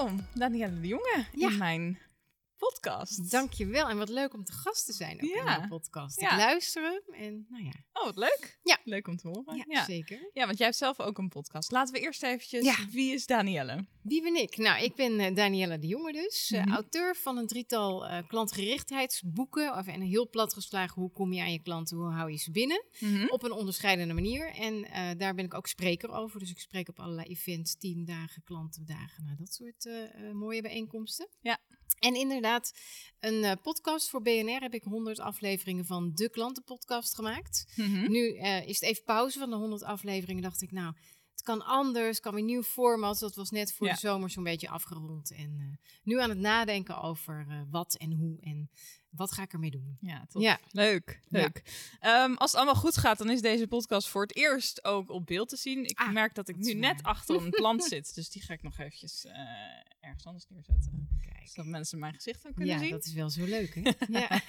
Welkom, Danielle de Jonge, Ja. in mijn podcast. Dankjewel. En wat leuk om te gast te zijn ook in Ja. de podcast. Ja. Ik luister hem en nou ja. Oh, wat leuk. Ja. Leuk om te horen. Ja, ja. zeker. Ja, want jij hebt zelf ook een podcast. Laten we eerst eventjes, wie is Danielle? Wie ben ik? Nou, ik ben eh, Danielle de Jonge dus. eh, Mhm. auteur van een drietal eh, klantgerichtheidsboeken. Of, en heel plat geslagen, hoe kom je aan je klanten, hoe hou je ze binnen? Mhm. Op een onderscheidende manier. En daar ben ik ook spreker over. Dus ik spreek op allerlei events, teamdagen, klantendagen. Nou, dat soort mooie bijeenkomsten. Ja. En inderdaad, een eh, podcast voor BNR heb ik 100 afleveringen van de klantenpodcast gemaakt. Mhm. Nu eh, is het even pauze van de 100 afleveringen. Dacht ik, nou, het kan anders, kan weer nieuw format. Dat was net voor Ja. de zomer zo'n beetje afgerond. En eh, nu aan het nadenken over wat en hoe en wat ga ik ermee doen. Ja, top. Ja. Leuk, Ja. leuk. Ehm, als het allemaal goed gaat, dan is deze podcast voor het eerst ook op beeld te zien. Ik Ah, merk dat ik dat nu net achter een plant zit, dus die ga ik nog eventjes eh, ergens anders neerzetten. Kijk. Zodat mensen mijn gezicht dan kunnen Ja, zien. dat is wel zo leuk, hè? ja.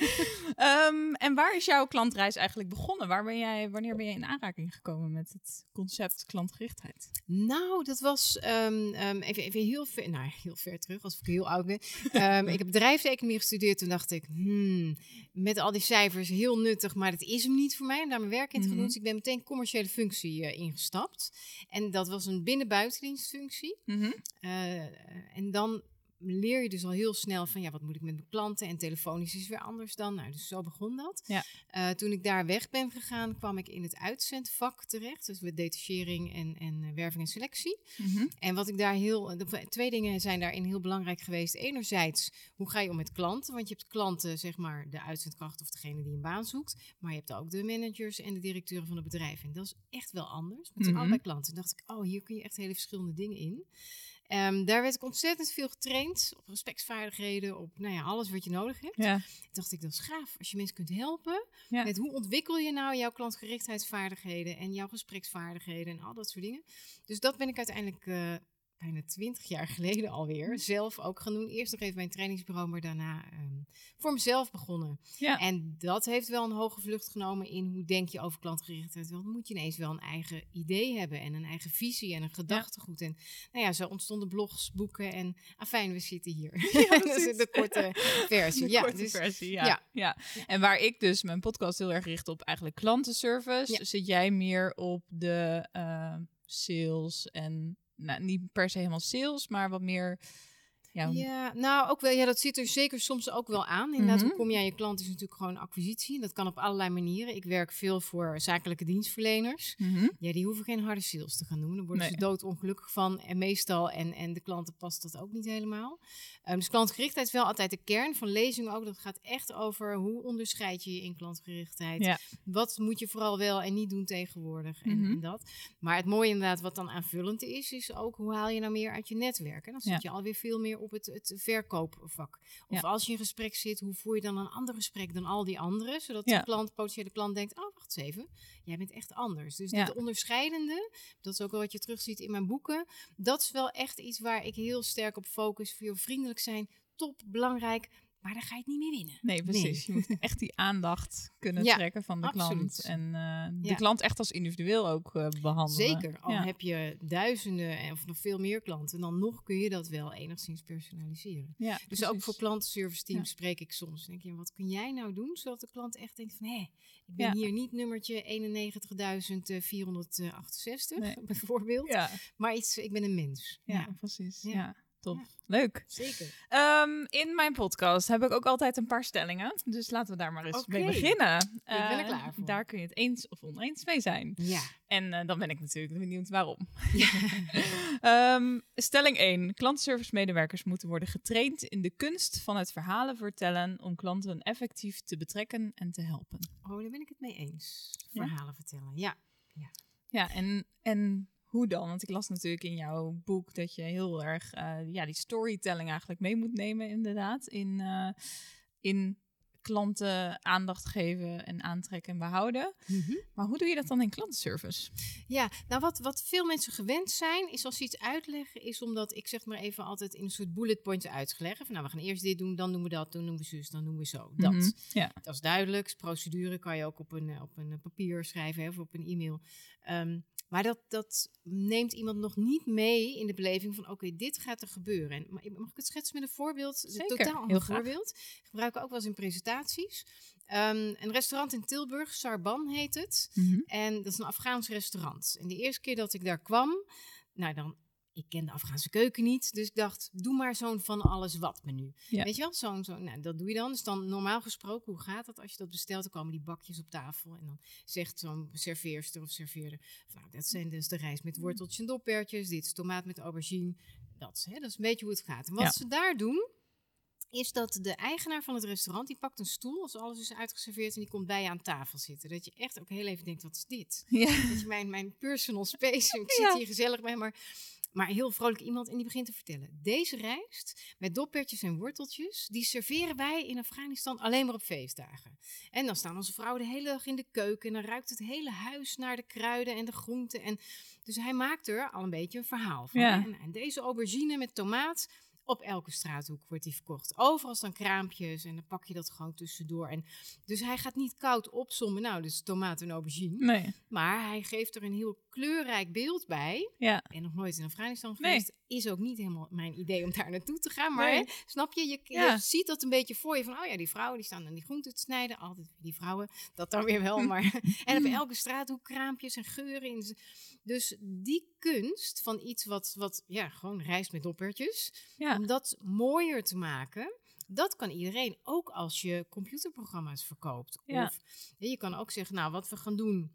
Ehm, en waar is jouw klantreis eigenlijk begonnen? Waar ben jij, wanneer ben je in aanraking gekomen met het concept klantgerichtheid? Nou, dat was ehm, even, even heel ver, nou heel ver terug, als ik heel oud ben. Ik heb bedrijfseconomie gestudeerd. Toen dacht ik, hmm, met al die cijfers heel nuttig, maar dat is hem niet voor mij. En daar mijn werk in te gaan doen. Mhm. Dus ik ben meteen commerciële functie eh, ingestapt. En dat was een binnen-buitendienstfunctie. Eh, en dan leer je dus al heel snel van, ja, wat moet ik met mijn klanten? En telefonisch is weer anders dan. Nou, dus zo begon dat. Ja. Eh, toen ik daar weg ben gegaan, kwam ik in het uitzendvak terecht. Dus met detachering en, en eh, werving en selectie. Mhm. En wat ik daar heel. De, twee dingen zijn daarin heel belangrijk geweest. Enerzijds, hoe ga je om met klanten? Want je hebt klanten, zeg maar, de uitzendkracht of degene die een baan zoekt. Maar je hebt ook de managers en de directeuren van het bedrijf. En dat is echt wel anders. Zijn Mhm. allebei klanten. Dacht ik, oh, hier kun je echt hele verschillende dingen in. Ehm, daar werd ik ontzettend veel getraind op respectsvaardigheden, op nou ja, alles wat je nodig hebt. Ja. Toen dacht ik, dat is gaaf. Als je mensen kunt helpen Ja. met hoe ontwikkel je nou jouw klantgerichtheidsvaardigheden en jouw gespreksvaardigheden en al dat soort dingen. Dus dat ben ik uiteindelijk eh, bijna twintig jaar geleden alweer zelf ook gaan doen. Eerst nog even bij een trainingsbureau, maar daarna ehm, voor mezelf begonnen. Ja. En dat heeft wel een hoge vlucht genomen in hoe denk je over klantgerichtheid. Want dan moet je ineens wel een eigen idee hebben en een eigen visie en een gedachtegoed. En nou ja, zo ontstonden blogs, boeken en afijn, we zitten hier. dat is precies. de korte versie. De ja, korte dus, versie, ja. ja. Ja. En waar ik dus mijn podcast heel erg richt op eigenlijk klantenservice, Ja. zit jij meer op de eh, sales en nou, niet per se helemaal sales, maar wat meer. Ja, Ja, nou ook wel. Ja, dat zit er zeker soms ook wel aan. Inderdaad, Mhm. hoe kom je aan je klant is natuurlijk gewoon acquisitie. Dat kan op allerlei manieren. Ik werk veel voor zakelijke dienstverleners. Mhm. Ja, die hoeven geen harde sales te gaan doen. Daar worden Nee. ze doodongelukkig van. En meestal, en, en de klanten past dat ook niet helemaal. Ehm, dus klantgerichtheid is wel altijd de kern van lezingen ook. Dat gaat echt over hoe onderscheid je je in klantgerichtheid. Ja. Wat moet je vooral wel en niet doen tegenwoordig en, Mhm. en dat. Maar het mooie inderdaad, wat dan aanvullend is, is ook hoe haal je nou meer uit je netwerk. En dan zit je alweer veel meer op het, het verkoopvak. Of Ja. als je in gesprek zit, hoe voer je dan een ander gesprek dan al die anderen? Zodat Ja. de klant, potentiële klant denkt, oh wacht eens even, jij bent echt anders. Dus dit onderscheidende, dat is ook wel wat je terugziet in mijn boeken. Dat is wel echt iets waar ik heel sterk op focus. Voor vriendelijk zijn, top, belangrijk. Maar daar ga je het niet mee winnen. Nee, precies. Je moet echt die aandacht kunnen Ja, trekken van de klant. En eh, de Ja. klant echt als individueel ook eh, behandelen. Zeker. Al Ja. heb je duizenden en of nog veel meer klanten, dan nog kun je dat wel enigszins personaliseren. Ja, Dus ook voor klantenservice teams Ja. spreek ik soms. Dan denk je, wat kun jij nou doen zodat de klant echt denkt van, hé, ik ben Ja. hier niet nummertje 91.468 Nee. bijvoorbeeld, Ja, maar iets, ik ben een mens. ja, precies. Ja. Top. Ja. Leuk. zeker. Ehm, in mijn podcast heb ik ook altijd een paar stellingen. Dus laten we daar maar eens mee beginnen. ben er Eh, klaar voor. Daar kun je het eens of oneens mee zijn. Ja. En eh, dan ben ik natuurlijk benieuwd waarom. Ehm, stelling 1. Klantenservice medewerkers moeten worden getraind in de kunst van het verhalen vertellen om klanten effectief te betrekken en te helpen. Oh, daar ben ik het mee eens. Ja? Verhalen vertellen, ja. Ja. Ja, en, en hoe dan? Want ik las natuurlijk in jouw boek dat je heel erg eh, ja, die storytelling eigenlijk mee moet nemen, inderdaad. In, eh, in klanten aandacht geven en aantrekken en behouden. Maar hoe doe je dat dan in klantenservice? Ja, nou wat, wat veel mensen gewend zijn, is als ze iets uitleggen, is omdat ik zeg maar even altijd in een soort bullet points uitleggen. Van nou, we gaan eerst dit doen, dan doen we dat, dan doen we zus, dan doen we zo. Dat. Mhm, Ja. Dat is duidelijk. Procedure kan je ook op een, eh, op een papier schrijven hè, of op een e-mail. Ehm, maar dat, dat neemt iemand nog niet mee in de beleving van oké, dit gaat er gebeuren. En, ma- mag ik het schetsen met een voorbeeld? Een Zeker, totaal heel voorbeeld. Gebruiken we ook wel eens in presentaties. Ehm, een restaurant in Tilburg, Sarban heet het. Mhm. En dat is een Afghaans restaurant. En de eerste keer dat ik daar kwam, nou dan, ik ken de Afghaanse keuken niet. Dus ik dacht, doe maar zo'n van alles wat menu. Ja. Weet je wel, zo'n, zo, nou dat doe je dan. Dus dan normaal gesproken, hoe gaat dat als je dat bestelt? Dan komen die bakjes op tafel en dan zegt zo'n serveerster of serveerder, nou dat zijn dus de rijst met worteltjes en doppertjes. Dit is tomaat met aubergine. Dat is, hè, dat is een beetje hoe het gaat. En wat Ja. ze daar doen, is dat de eigenaar van het restaurant, die pakt een stoel als alles is uitgeserveerd en die komt bij je aan tafel zitten. Dat je echt ook heel even denkt, wat is dit? Ja. Dat je mijn, mijn personal space, ik zit hier gezellig bij, maar, maar heel vrolijk iemand en die begint te vertellen. Deze rijst met doppertjes en worteltjes, die serveren wij in Afghanistan alleen maar op feestdagen. En dan staan onze vrouwen de hele dag in de keuken en dan ruikt het hele huis naar de kruiden en de groenten. En, dus hij maakt er al een beetje een verhaal van. Ja. En, en deze aubergine met tomaat, op elke straathoek wordt die verkocht. Overal staan kraampjes en dan pak je dat gewoon tussendoor. En dus hij gaat niet koud opzommen, nou, dus tomaat en aubergine. Nee. Maar hij geeft er een heel kleurrijk beeld bij. Ja. En nog nooit in Afghanistan Nee. geweest. Is ook niet helemaal mijn idee om daar naartoe te gaan. Maar Nee. hè, snap je? Je, je Ja. ziet dat een beetje voor je. Van, oh ja, die vrouwen die staan aan die groenten te snijden. Altijd die vrouwen. Dat dan weer wel. Maar, en op elke straathoek kraampjes en geuren. In. Dus die kunst van iets wat, wat ja, gewoon rijst met doppertjes. Ja. Om dat mooier te maken. Dat kan iedereen, ook als je computerprogramma's verkoopt. Ja. Of je kan ook zeggen, nou, wat we gaan doen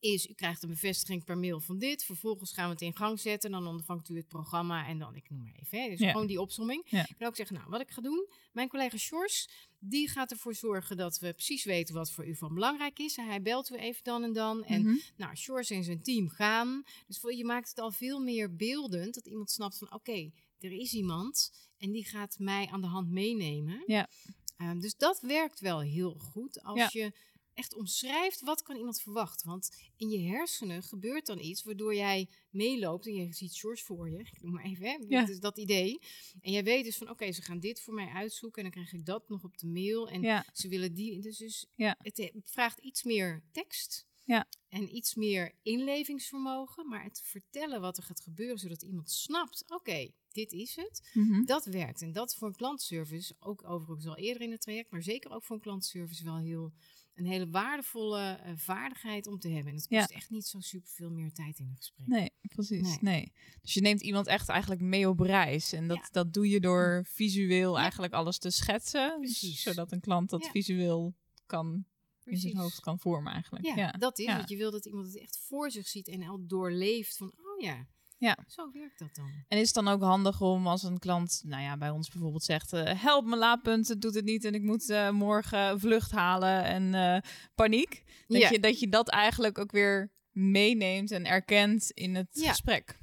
is, u krijgt een bevestiging per mail van dit. Vervolgens gaan we het in gang zetten. Dan ontvangt u het programma en dan, ik noem maar even, hè, dus Ja. gewoon die opsomming. Ja. Ik kan ook zeggen, nou, wat ik ga doen. Mijn collega Sjors, die gaat ervoor zorgen dat we precies weten wat voor u van belangrijk is. En hij belt u even dan en dan. En Mhm. nou, Sjors en zijn team gaan. Dus voor- je maakt het al veel meer beeldend. Dat iemand snapt van, oké, er is iemand en die gaat mij aan de hand meenemen. Ja. Ehm, dus dat werkt wel heel goed als Ja. je echt omschrijft wat kan iemand verwachten. Want in je hersenen gebeurt dan iets waardoor jij meeloopt en je ziet George voor je. Ik noem maar even, hè? Ja. Dat idee. En jij weet dus van, oké, ze gaan dit voor mij uitzoeken en dan krijg ik dat nog op de mail. En Ja. ze willen die. Dus, dus Ja. het eh, vraagt iets meer tekst. Ja. En iets meer inlevingsvermogen. Maar het vertellen wat er gaat gebeuren, zodat iemand snapt: oké, dit is het. Mhm. Dat werkt. En dat is voor een klantservice, ook overigens al eerder in het traject, maar zeker ook voor een klantservice wel heel een hele waardevolle eh, vaardigheid om te hebben. En het kost echt niet zo super veel meer tijd in een gesprek. Nee, precies. Nee. Nee. Dus je neemt iemand echt eigenlijk mee op reis. En dat, Ja. dat doe je door visueel Ja. eigenlijk alles te schetsen. Precies. zodat een klant dat visueel kan in zijn hoofd kan vormen eigenlijk. Ja, Ja. dat is Ja. het. Je wil dat iemand het echt voor zich ziet en al doorleeft van, oh ja, Ja. zo werkt dat dan. En is het dan ook handig om als een klant, nou ja, bij ons bijvoorbeeld zegt: eh, help me laadpunt, het doet het niet en ik moet eh, morgen vlucht halen en eh, paniek. Dat, Ja. je, dat je dat eigenlijk ook weer meeneemt en erkent in het Ja. gesprek.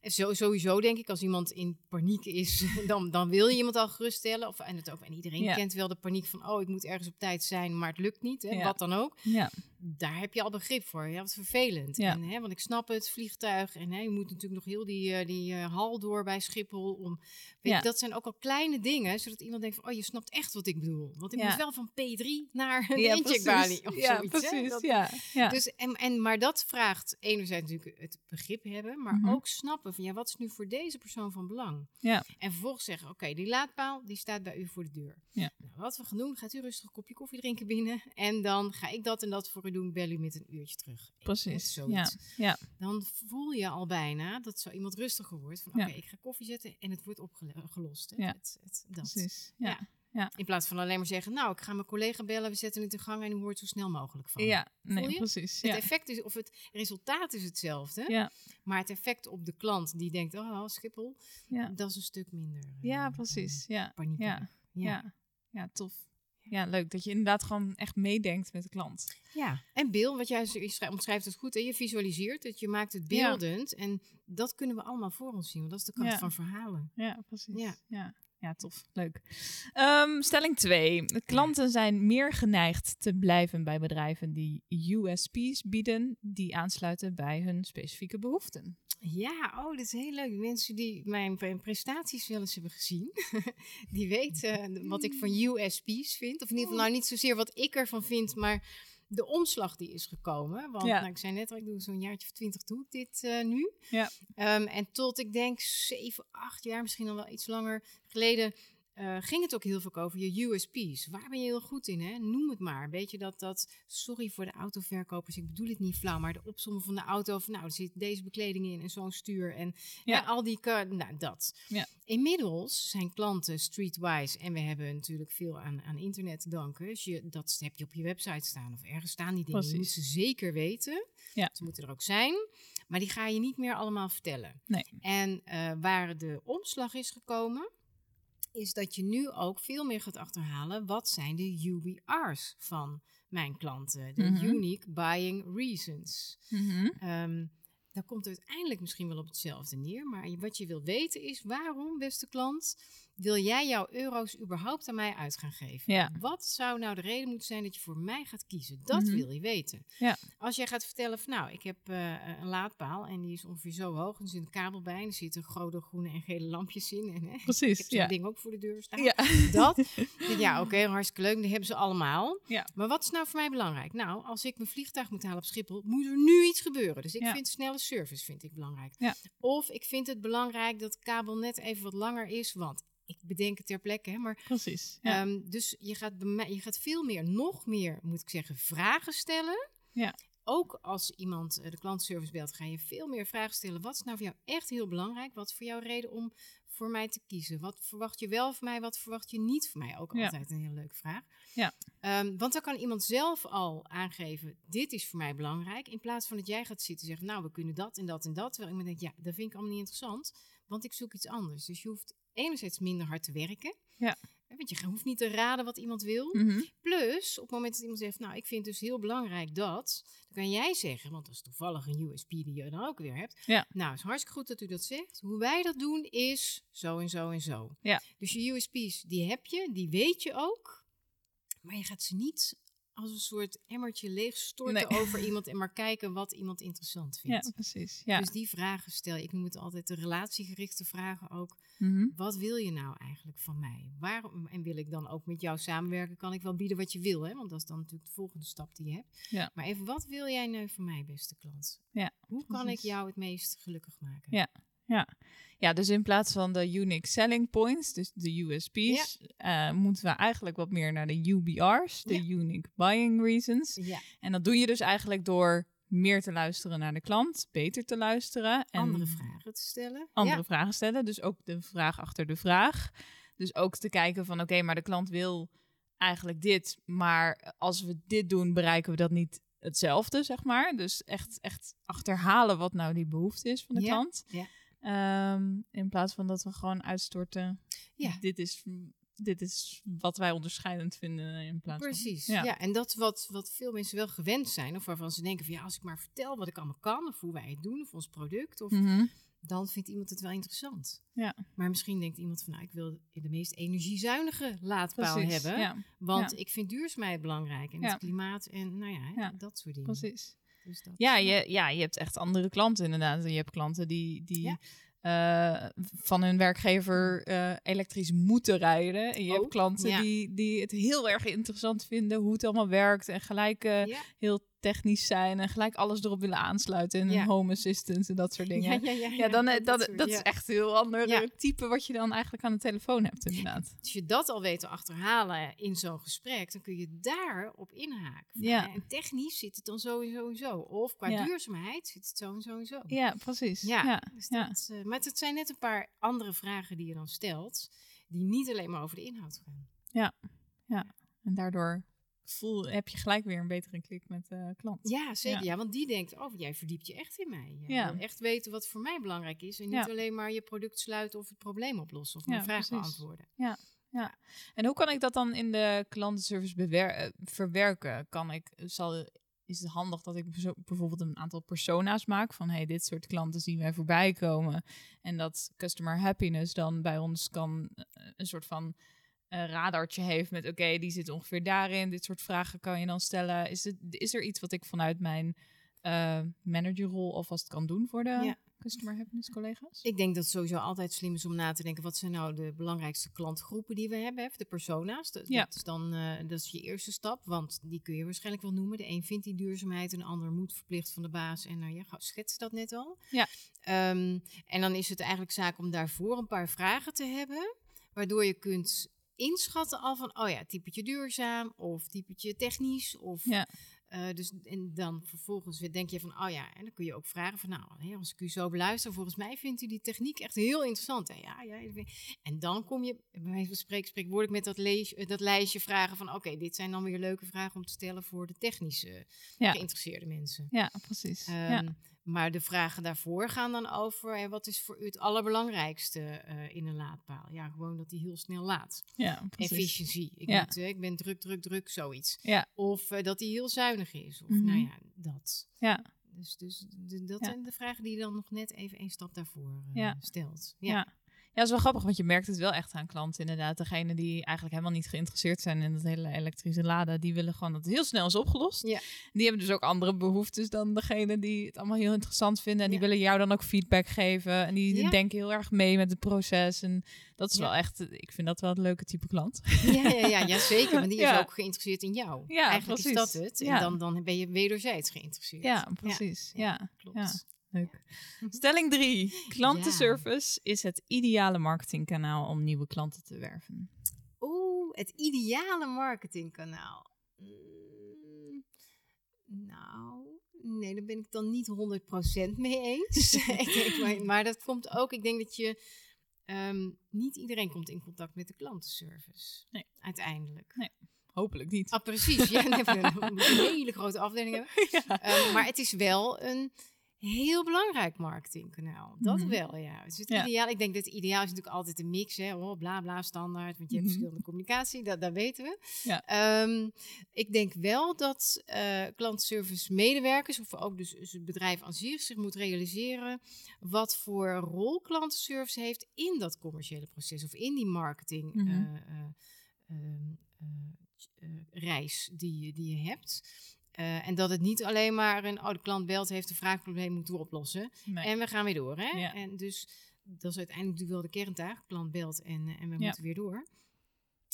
En zo, sowieso denk ik, als iemand in paniek is, dan, dan wil je iemand al geruststellen. Of, en, het ook, en iedereen Ja. kent wel de paniek van, oh, ik moet ergens op tijd zijn, maar het lukt niet. Hè, Ja. Wat dan ook. Ja, Daar heb je al begrip voor. Ja, wat vervelend. Ja. En, hè, want ik snap het, vliegtuig. En hè, je moet natuurlijk nog heel die, eh, die eh, hal door bij Schiphol. Om, weet Ja. je, dat zijn ook al kleine dingen, zodat iemand denkt van, oh, je snapt echt wat ik bedoel. Want ik Ja. moet wel van P3 naar de ja incheckbalie of ja, zoiets. precies. Dat- ja, ja. dus, en, en, maar dat vraagt enerzijds natuurlijk het begrip hebben, maar Mhm. ook snappen van ja, wat is nu voor deze persoon van belang? Ja. En vervolgens zeggen, oké, die laadpaal die staat bij u voor de deur. Ja. Nou, wat we gaan doen, gaat u rustig een kopje koffie drinken binnen en dan ga ik dat en dat voor u doen, bel u met een uurtje terug. precies. Ja, ja, Dan voel je al bijna dat zo iemand rustiger wordt van Ja. oké, ik ga koffie zetten en het wordt opgelost. Hè? Ja. Het, het, dat. precies. Ja. Ja. In plaats van alleen maar zeggen, nou, ik ga mijn collega bellen, we zetten het in gang en u hoort zo snel mogelijk van. Ja, nee, precies. Het Ja. effect is, of het resultaat is hetzelfde. Ja. Maar het effect op de klant die denkt, oh, Schiphol, dat is een stuk minder. eh, ja, precies. Ja, Paniek. ja, Ja. ja. Ja, tof. Ja, leuk. Dat je inderdaad gewoon echt meedenkt met de klant. Ja, en beeld, wat jij je omschrijft het goed. En je visualiseert het, je maakt het Ja. beeldend. En dat kunnen we allemaal voor ons zien, want dat is de Ja. van verhalen. Ja, precies. Ja. Ja, ja. tof. Leuk. Ehm, stelling 2. Klanten zijn meer geneigd te blijven bij bedrijven die USP's bieden, die aansluiten bij hun specifieke behoeften. Ja, oh, dat is heel leuk. Mensen die mijn pre- prestaties wel eens hebben gezien, die weten eh, wat ik van USP's vind. Of in ieder geval nou niet zozeer wat ik ervan vind, maar de omslag die is gekomen. Want Ja. nou, ik zei net al, ik doe zo'n jaartje of twintig doe ik dit eh, nu. Ja. Ehm, en tot ik denk zeven, acht jaar, misschien al wel iets langer geleden, eh, ging het ook heel veel over je USP's. Waar ben je heel goed in? Hè? Noem het maar. Weet je dat, dat, sorry voor de autoverkopers, ik bedoel het niet flauw, maar de opzommen van de auto, van nou, er zit deze bekleding in en zo'n stuur en Ja. ja. al die, nou, dat. Ja. Inmiddels zijn klanten streetwise en we hebben natuurlijk veel aan, aan internet te danken. Dus je, dat heb je op je website staan of ergens staan die dingen. Je moet Precies. ze zeker weten. Ja. Ze moeten er ook zijn, maar die ga je niet meer allemaal vertellen. Nee. En eh, waar de omslag is gekomen, is dat je nu ook veel meer gaat achterhalen wat zijn de UBR's van mijn klanten. De Mhm. Unique Buying Reasons. Mhm. Ehm daar komt uiteindelijk misschien wel op hetzelfde neer. Maar wat je wil weten is waarom, beste klant, wil jij jouw euro's überhaupt aan mij uit gaan geven? Ja. Wat zou nou de reden moeten zijn dat je voor mij gaat kiezen? Dat Mhm. wil je weten. Ja. Als jij gaat vertellen van nou, ik heb eh, een laadpaal en die is ongeveer zo hoog. En er zit een kabel bij en er zitten rode, groene en gele lampjes in. En, hè, ik Precies. heb zo'n Ja. ding ook voor de deur staan. Ja. Dat. Ja, oké, hartstikke leuk. Die hebben ze allemaal. Ja. Maar wat is nou voor mij belangrijk? Nou, als ik mijn vliegtuig moet halen op Schiphol, moet er nu iets gebeuren. Dus ik Ja. vind snelle service vind ik belangrijk. Ja. Of ik vind het belangrijk dat de kabel net even wat langer is, want ik bedenk het ter plekke. Hè, maar, Precies. Ja. ehm, dus je gaat, je gaat veel meer, nog meer, moet ik zeggen, vragen stellen. Ja. Ook als iemand eh, de klantenservice belt, ga je veel meer vragen stellen. Wat is nou voor jou echt heel belangrijk? Wat is voor jou reden om voor mij te kiezen? Wat verwacht je wel van mij? Wat verwacht je niet van mij? Ook Ja. altijd een hele leuke vraag. Ja. Ehm, want dan kan iemand zelf al aangeven, dit is voor mij belangrijk. In plaats van dat jij gaat zitten en zeggen, nou, we kunnen dat en dat en dat. Terwijl iemand denkt, ja, dat vind ik allemaal niet interessant. Want ik zoek iets anders. Dus je hoeft enerzijds minder hard te werken. Ja. Hè, Want je hoeft niet te raden wat iemand wil. Mhm. Plus, op het moment dat iemand zegt, nou, ik vind dus heel belangrijk dat, dan kan jij zeggen, want dat is toevallig een USP die je dan ook weer hebt. Ja. Nou, het is hartstikke goed dat u dat zegt. Hoe wij dat doen is zo en zo en zo. Ja. Dus je USP's, die heb je, die weet je ook, maar je gaat ze niet als een soort emmertje leeg storten Nee. over iemand en maar kijken wat iemand interessant vindt. Ja, precies. Ja. Dus die vragen stel je. Ik noem het altijd de relatiegerichte vragen ook. Mhm. Wat wil je nou eigenlijk van mij? Waarom, en wil ik dan ook met jou samenwerken? Kan ik wel bieden wat je wil, hè? Want dat is dan natuurlijk de volgende stap die je hebt. Ja. Maar even, wat wil jij nu van mij, beste klant? Ja, Hoe kan ik jou het meest gelukkig maken? Ja. Ja, dus in plaats van de unique selling points, dus de USP's, eh, moeten we eigenlijk wat meer naar de UBR's, de Ja. unique buying reasons. Ja, En dat doe je dus eigenlijk door meer te luisteren naar de klant, beter te luisteren en andere vragen te stellen. andere Ja. vragen stellen. Dus ook de vraag achter de vraag. Dus ook te kijken van oké, maar de klant wil eigenlijk dit, maar als we dit doen, bereiken we dat niet hetzelfde, zeg maar. Dus echt, echt achterhalen wat nou die behoefte is van de Ja, klant. ja. Ehm, in plaats van dat we gewoon uitstorten. Ja. Dit is, dit is wat wij onderscheidend vinden in plaats van. Precies. Ja. Ja. en dat wat, wat veel mensen wel gewend zijn, of waarvan ze denken van ja, als ik maar vertel wat ik allemaal kan, of hoe wij het doen, of ons product, of Mhm. dan vindt iemand het wel interessant. Ja. Maar misschien denkt iemand van nou, ik wil de meest energiezuinige laadpaal Precies. hebben. Ja, Want ik vind duurzaamheid belangrijk en het klimaat en nou Ja. dat soort dingen. precies. Dus dat, Ja, je, ja, je hebt echt andere klanten inderdaad. Je hebt klanten die, die Ja. eh, van hun werkgever eh, elektrisch moeten rijden. En je hebt Ook, klanten ja. die, die het heel erg interessant vinden hoe het allemaal werkt. En gelijk Ja. heel technisch zijn en gelijk alles erop willen aansluiten. En Ja. een home assistant en dat soort dingen. Ja, ja, ja, Ja, dan, eh, dat dat, dat is ja. echt een heel ander Ja. eh, type wat je dan eigenlijk aan de telefoon hebt, inderdaad. Als je dat al weet te achterhalen in zo'n gesprek, dan kun je daarop inhaken. Ja. En technisch zit het dan en zo. Of qua Ja. duurzaamheid zit het zo en zo en zo. Ja, precies. Ja, ja, dus ja. dat, eh, maar het zijn net een paar andere vragen die je dan stelt, die niet alleen maar over de inhoud gaan. En daardoor voel, heb je gelijk weer een betere klik met de klant. Ja, zeker. Ja. Ja. want die denkt, oh, jij verdiept je echt in mij. Jij Ja. wil echt weten wat voor mij belangrijk is. En niet alleen maar je product sluiten of het probleem oplossen of mijn Ja, vraag beantwoorden. Ja, ja. En hoe kan ik dat dan in de klantenservice eh, verwerken? Kan ik, zal, is het handig dat ik bijvoorbeeld een aantal persona's maak van hey, dit soort klanten zien wij voorbij komen en dat customer happiness dan bij ons kan eh, een soort van eh, radartje heeft met oké, die zit ongeveer daarin. Dit soort vragen kan je dan stellen. Is, het, is er iets wat ik vanuit mijn eh managerrol alvast kan doen voor de Ja. customer happiness collega's? Ik denk dat het sowieso altijd slim is om na te denken... wat zijn nou de belangrijkste klantgroepen die we hebben? De persona's. Dat, Ja. dat is dan eh, dat is je eerste stap. Want die kun je waarschijnlijk wel noemen. De een vindt die duurzaamheid, en de ander moet verplicht van de baas. En nou ja, schets dat net al. Ja. Ehm, en dan is het eigenlijk zaak om daarvoor een paar vragen te hebben... waardoor je kunt inschatten al van... oh ja, typetje duurzaam of typetje technisch of... Ja. Eh, dus, en dan vervolgens weer denk je van, oh ja, en dan kun je ook vragen van, nou, hè, als ik u zo beluister, volgens mij vindt u die techniek echt heel interessant. Hè? Ja, ja, ik en dan kom je, bij wijze van spreken, spreekwoordelijk met dat, lees, eh, dat lijstje vragen van, oké, dit zijn dan weer leuke vragen om te stellen voor de technische Ja. geïnteresseerde mensen. Ja, precies. ja. Maar de vragen daarvoor gaan dan over, hè, wat is voor u het allerbelangrijkste eh, in een laadpaal? Ja, gewoon dat hij heel snel laat. ja. Efficiëntie. Ik, Ja. moet, eh, ik ben druk, druk, druk, zoiets. Ja. Of eh, dat hij heel zuinig is. Of Mhm. nou ja, dat. Ja. Dus, dus de- dat zijn de vragen die je dan nog net even één stap daarvoor eh, Ja. stelt. Ja. Dat is wel grappig, want je merkt het wel echt aan klanten. Inderdaad, degene die eigenlijk helemaal niet geïnteresseerd zijn in dat hele elektrische laden, die willen gewoon dat het heel snel is opgelost. Ja. Die hebben dus ook andere behoeftes dan degene die het allemaal heel interessant vinden. En die Ja. willen jou dan ook feedback geven. En die Ja. denken heel erg mee met het proces. En dat is wel echt, ik vind dat wel het leuke type klant. Ja, ja, ja, ja, zeker. Want die is ook geïnteresseerd in jou. Ja, Eigenlijk precies. is dat het. En dan, dan ben je wederzijds geïnteresseerd. Ja, precies. Ja, klopt. Ja. leuk. Stelling 3. Klantenservice is het ideale marketingkanaal om nieuwe klanten te werven. Oeh, het ideale marketingkanaal. Mm, nou, nee, daar ben ik dan niet 100% mee eens. ik denk, maar, maar dat komt ook, ik denk dat je... ehm, niet iedereen komt in contact met de klantenservice. Nee. Uiteindelijk. Hopelijk niet. Ah, precies. Ja, dan heb je een hele grote afdeling hebben. Ehm, maar het is wel een heel belangrijk marketingkanaal. Dat Mhm. wel, ja. Dus het Ja. ideaal, ik denk dat het ideaal is natuurlijk altijd een mix, hè. Oh, bla bla, standaard, want je hebt Mhm. verschillende communicatie, dat, dat weten we. Ja. Ehm, ik denk wel dat eh klantenservice medewerkers, of ook dus, dus het bedrijf aan zich, zich moet realiseren wat voor rol klantenservice heeft in dat commerciële proces of in die marketing. Mhm. eh, eh, ehm, eh, eh, reis die, je- die je hebt. Eh, en dat het niet alleen maar een, oh, de klant belt, heeft een vraagprobleem, moeten we oplossen. Nee. En we gaan weer door. Hè? Ja. En dus dat is uiteindelijk natuurlijk wel de kerntaak. Klant belt en, eh, en we Ja. moeten weer door.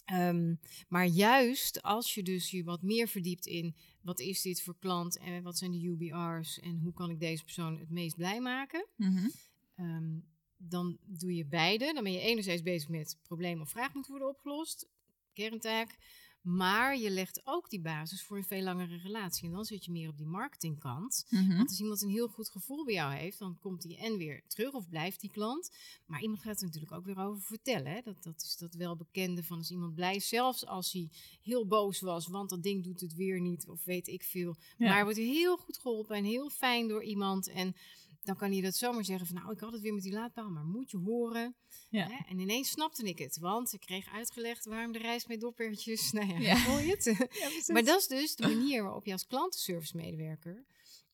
Ehm, maar juist als je dus je wat meer verdiept in wat is dit voor klant en wat zijn de UBR's en hoe kan ik deze persoon het meest blij maken, Mhm. Ehm, dan doe je beide. Dan ben je enerzijds bezig met probleem of vraag moet worden opgelost, kerntaak. Maar je legt ook die basis voor een veel langere relatie. En dan zit je meer op die marketingkant. Mhm. Want als iemand een heel goed gevoel bij jou heeft, dan komt die en weer terug of blijft die klant. Maar iemand gaat er natuurlijk ook weer over vertellen. Hè? Dat, dat is dat welbekende van als iemand blij is, zelfs als hij heel boos was, want dat ding doet het weer niet of weet ik veel. Ja. Maar hij wordt heel goed geholpen en heel fijn door iemand. En dan kan hij dat zomaar zeggen van nou, ik had het weer met die laadpaal, maar moet je horen. Ja. Hè? En ineens snapte ik het, want ik kreeg uitgelegd waarom de reis met doppertjes, nou ja, Ja. je het? Ja. Maar dat is dus de manier waarop je als klantenservice medewerker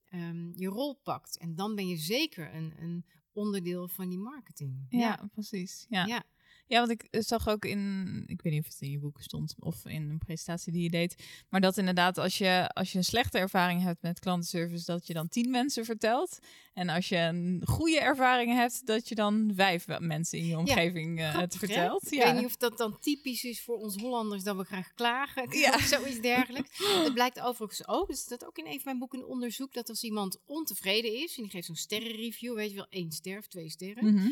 ehm, je rol pakt. En dan ben je zeker een, een onderdeel van die marketing. Ja, precies. Ja. Ja. Ja, want ik eh, zag ook in, ik weet niet of het in je boek stond of in een presentatie die je deed, maar dat inderdaad als je, als je een slechte ervaring hebt met klantenservice, dat je dan tien mensen vertelt. En als je een goede ervaring hebt, dat je dan vijf mensen in je omgeving eh, het Grappig, hè? vertelt. Ik Ja. weet niet of dat dan typisch is voor ons Hollanders dat we graag klagen. Ja. Of zoiets dergelijks. Het blijkt overigens ook, dus dat ook in een van mijn boeken een onderzoek, dat als iemand ontevreden is en die geeft zo'n sterrenreview, weet je wel, één ster of twee sterren. Mhm,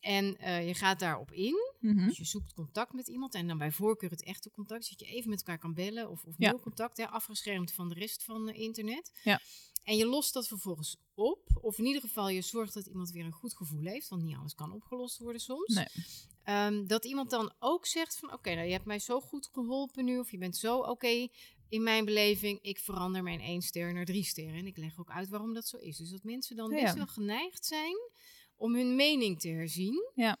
En eh, je gaat daarop in. Mhm. Dus je zoekt contact met iemand en dan bij voorkeur het echte contact, zodat je even met elkaar kan bellen of, of Ja. nul contact, hè, afgeschermd van de rest van eh, internet. Ja. En je lost dat vervolgens op, of in ieder geval je zorgt dat iemand weer een goed gevoel heeft, want niet alles kan opgelost worden soms. Nee. Ehm, dat iemand dan ook zegt van, oké, nou je hebt mij zo goed geholpen nu, of je bent zo oké in mijn beleving, ik verander mijn één ster naar drie sterren. En ik leg ook uit waarom dat zo is. Dus dat mensen dan Ja. best wel geneigd zijn om hun mening te herzien. Ja.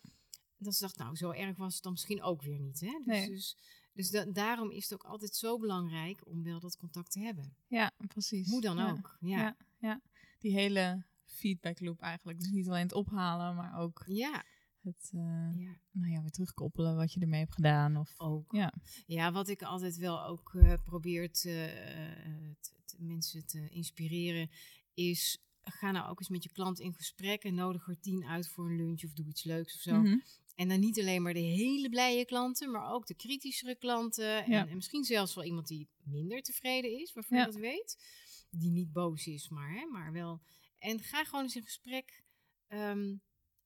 Dat ze dacht, nou, zo erg was het dan misschien ook weer niet. Hè? Dus, Nee. dus, dus da- daarom is het ook altijd zo belangrijk om wel dat contact te hebben. Ja, precies. Hoe dan Ja. ook. Ja. Ja. Ja. Die hele feedback loop eigenlijk. Dus niet alleen het ophalen, maar ook Ja. het eh, ja. nou ja, weer terugkoppelen wat je ermee hebt gedaan. Of, Ook. Ja. Ja, wat ik altijd wel ook eh probeer te, eh, te- mensen te inspireren, is ga nou ook eens met je klant in gesprek en nodig er tien uit voor een lunch of doe iets leuks of zo. Mhm. En dan niet alleen maar de hele blije klanten, maar ook de kritischere klanten. En, Ja. en misschien zelfs wel iemand die minder tevreden is, waarvan Ja. je dat weet. Die niet boos is, maar, hè, maar wel. En ga gewoon eens in gesprek. ehm,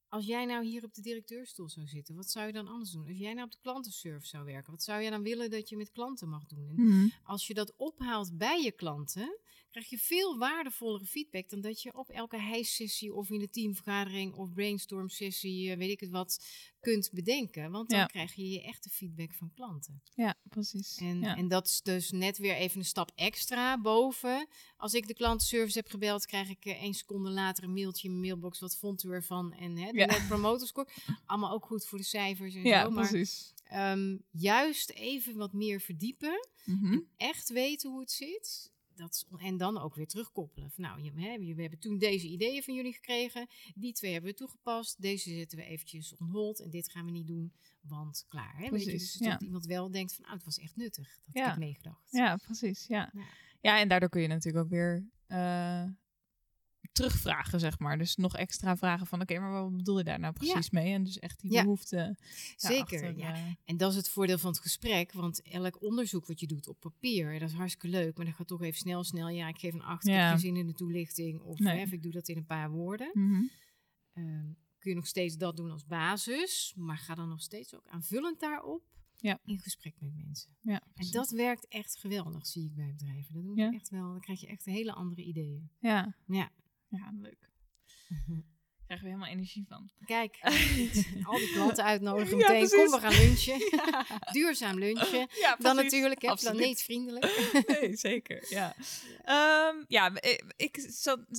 als jij nou hier op de directeurstoel zou zitten, wat zou je dan anders doen? Als jij nou op de klantenservice zou werken, wat zou jij dan willen dat je met klanten mag doen? En Mhm. als je dat ophaalt bij je klanten, krijg je veel waardevollere feedback dan dat je op elke hijssessie of in de teamvergadering of brainstorm sessie, eh, weet ik het wat, kunt bedenken. Want dan Ja. krijg je je echte feedback van klanten. Ja, precies. En, ja. en dat is dus net weer even een stap extra boven. Als ik de klantenservice heb gebeld, krijg ik eh, één seconde later een mailtje in mijn mailbox. Wat vond u ervan? En hè, de Ja. net promoter score. Allemaal ook goed voor de cijfers en ja, zo. Maar precies. ehm, juist even wat meer verdiepen Mhm. echt weten hoe het zit. Dat is, en dan ook weer terugkoppelen. Van, nou, je, we hebben toen deze ideeën van jullie gekregen. Die twee hebben we toegepast. Deze zetten we eventjes on hold. En dit gaan we niet doen, want klaar. Hè? Weet je, Precies, dus ja. dat iemand wel denkt van, nou, het was echt nuttig. Dat Ja. heb ik meegedacht. Ja, precies. Ja. Ja. Ja. en daardoor kun je natuurlijk ook weer eh, terugvragen, zeg maar. Dus nog extra vragen van, oké, maar wat bedoel je daar nou precies mee? En dus echt die Ja. behoefte Zeker, ja. eh, En dat is het voordeel van het gesprek. Want elk onderzoek wat je doet op papier, dat is hartstikke leuk. Maar dan gaat toch even snel, snel. Ja, ik geef een acht. Ik heb geen zin in de toelichting. Of Nee. hè, of ik doe dat in een paar woorden. mhm. Ehm, kun je nog steeds dat doen als basis, maar ga dan nog steeds ook aanvullend daarop Ja. in gesprek met mensen. Ja, En dat werkt echt geweldig, zie ik bij bedrijven. Dat doen Ja. echt wel. Dan krijg je echt hele andere ideeën. Ja. Ja. Ja, leuk. Daar krijgen we helemaal energie van. Kijk, al die klanten uitnodigen Ja, meteen. precies. Kom, we gaan lunchen. Duurzaam lunchen. Ja, Dan natuurlijk, hè, planeetvriendelijk. nee, zeker. Ja, Ehm, ja ik, ik, zat, eh,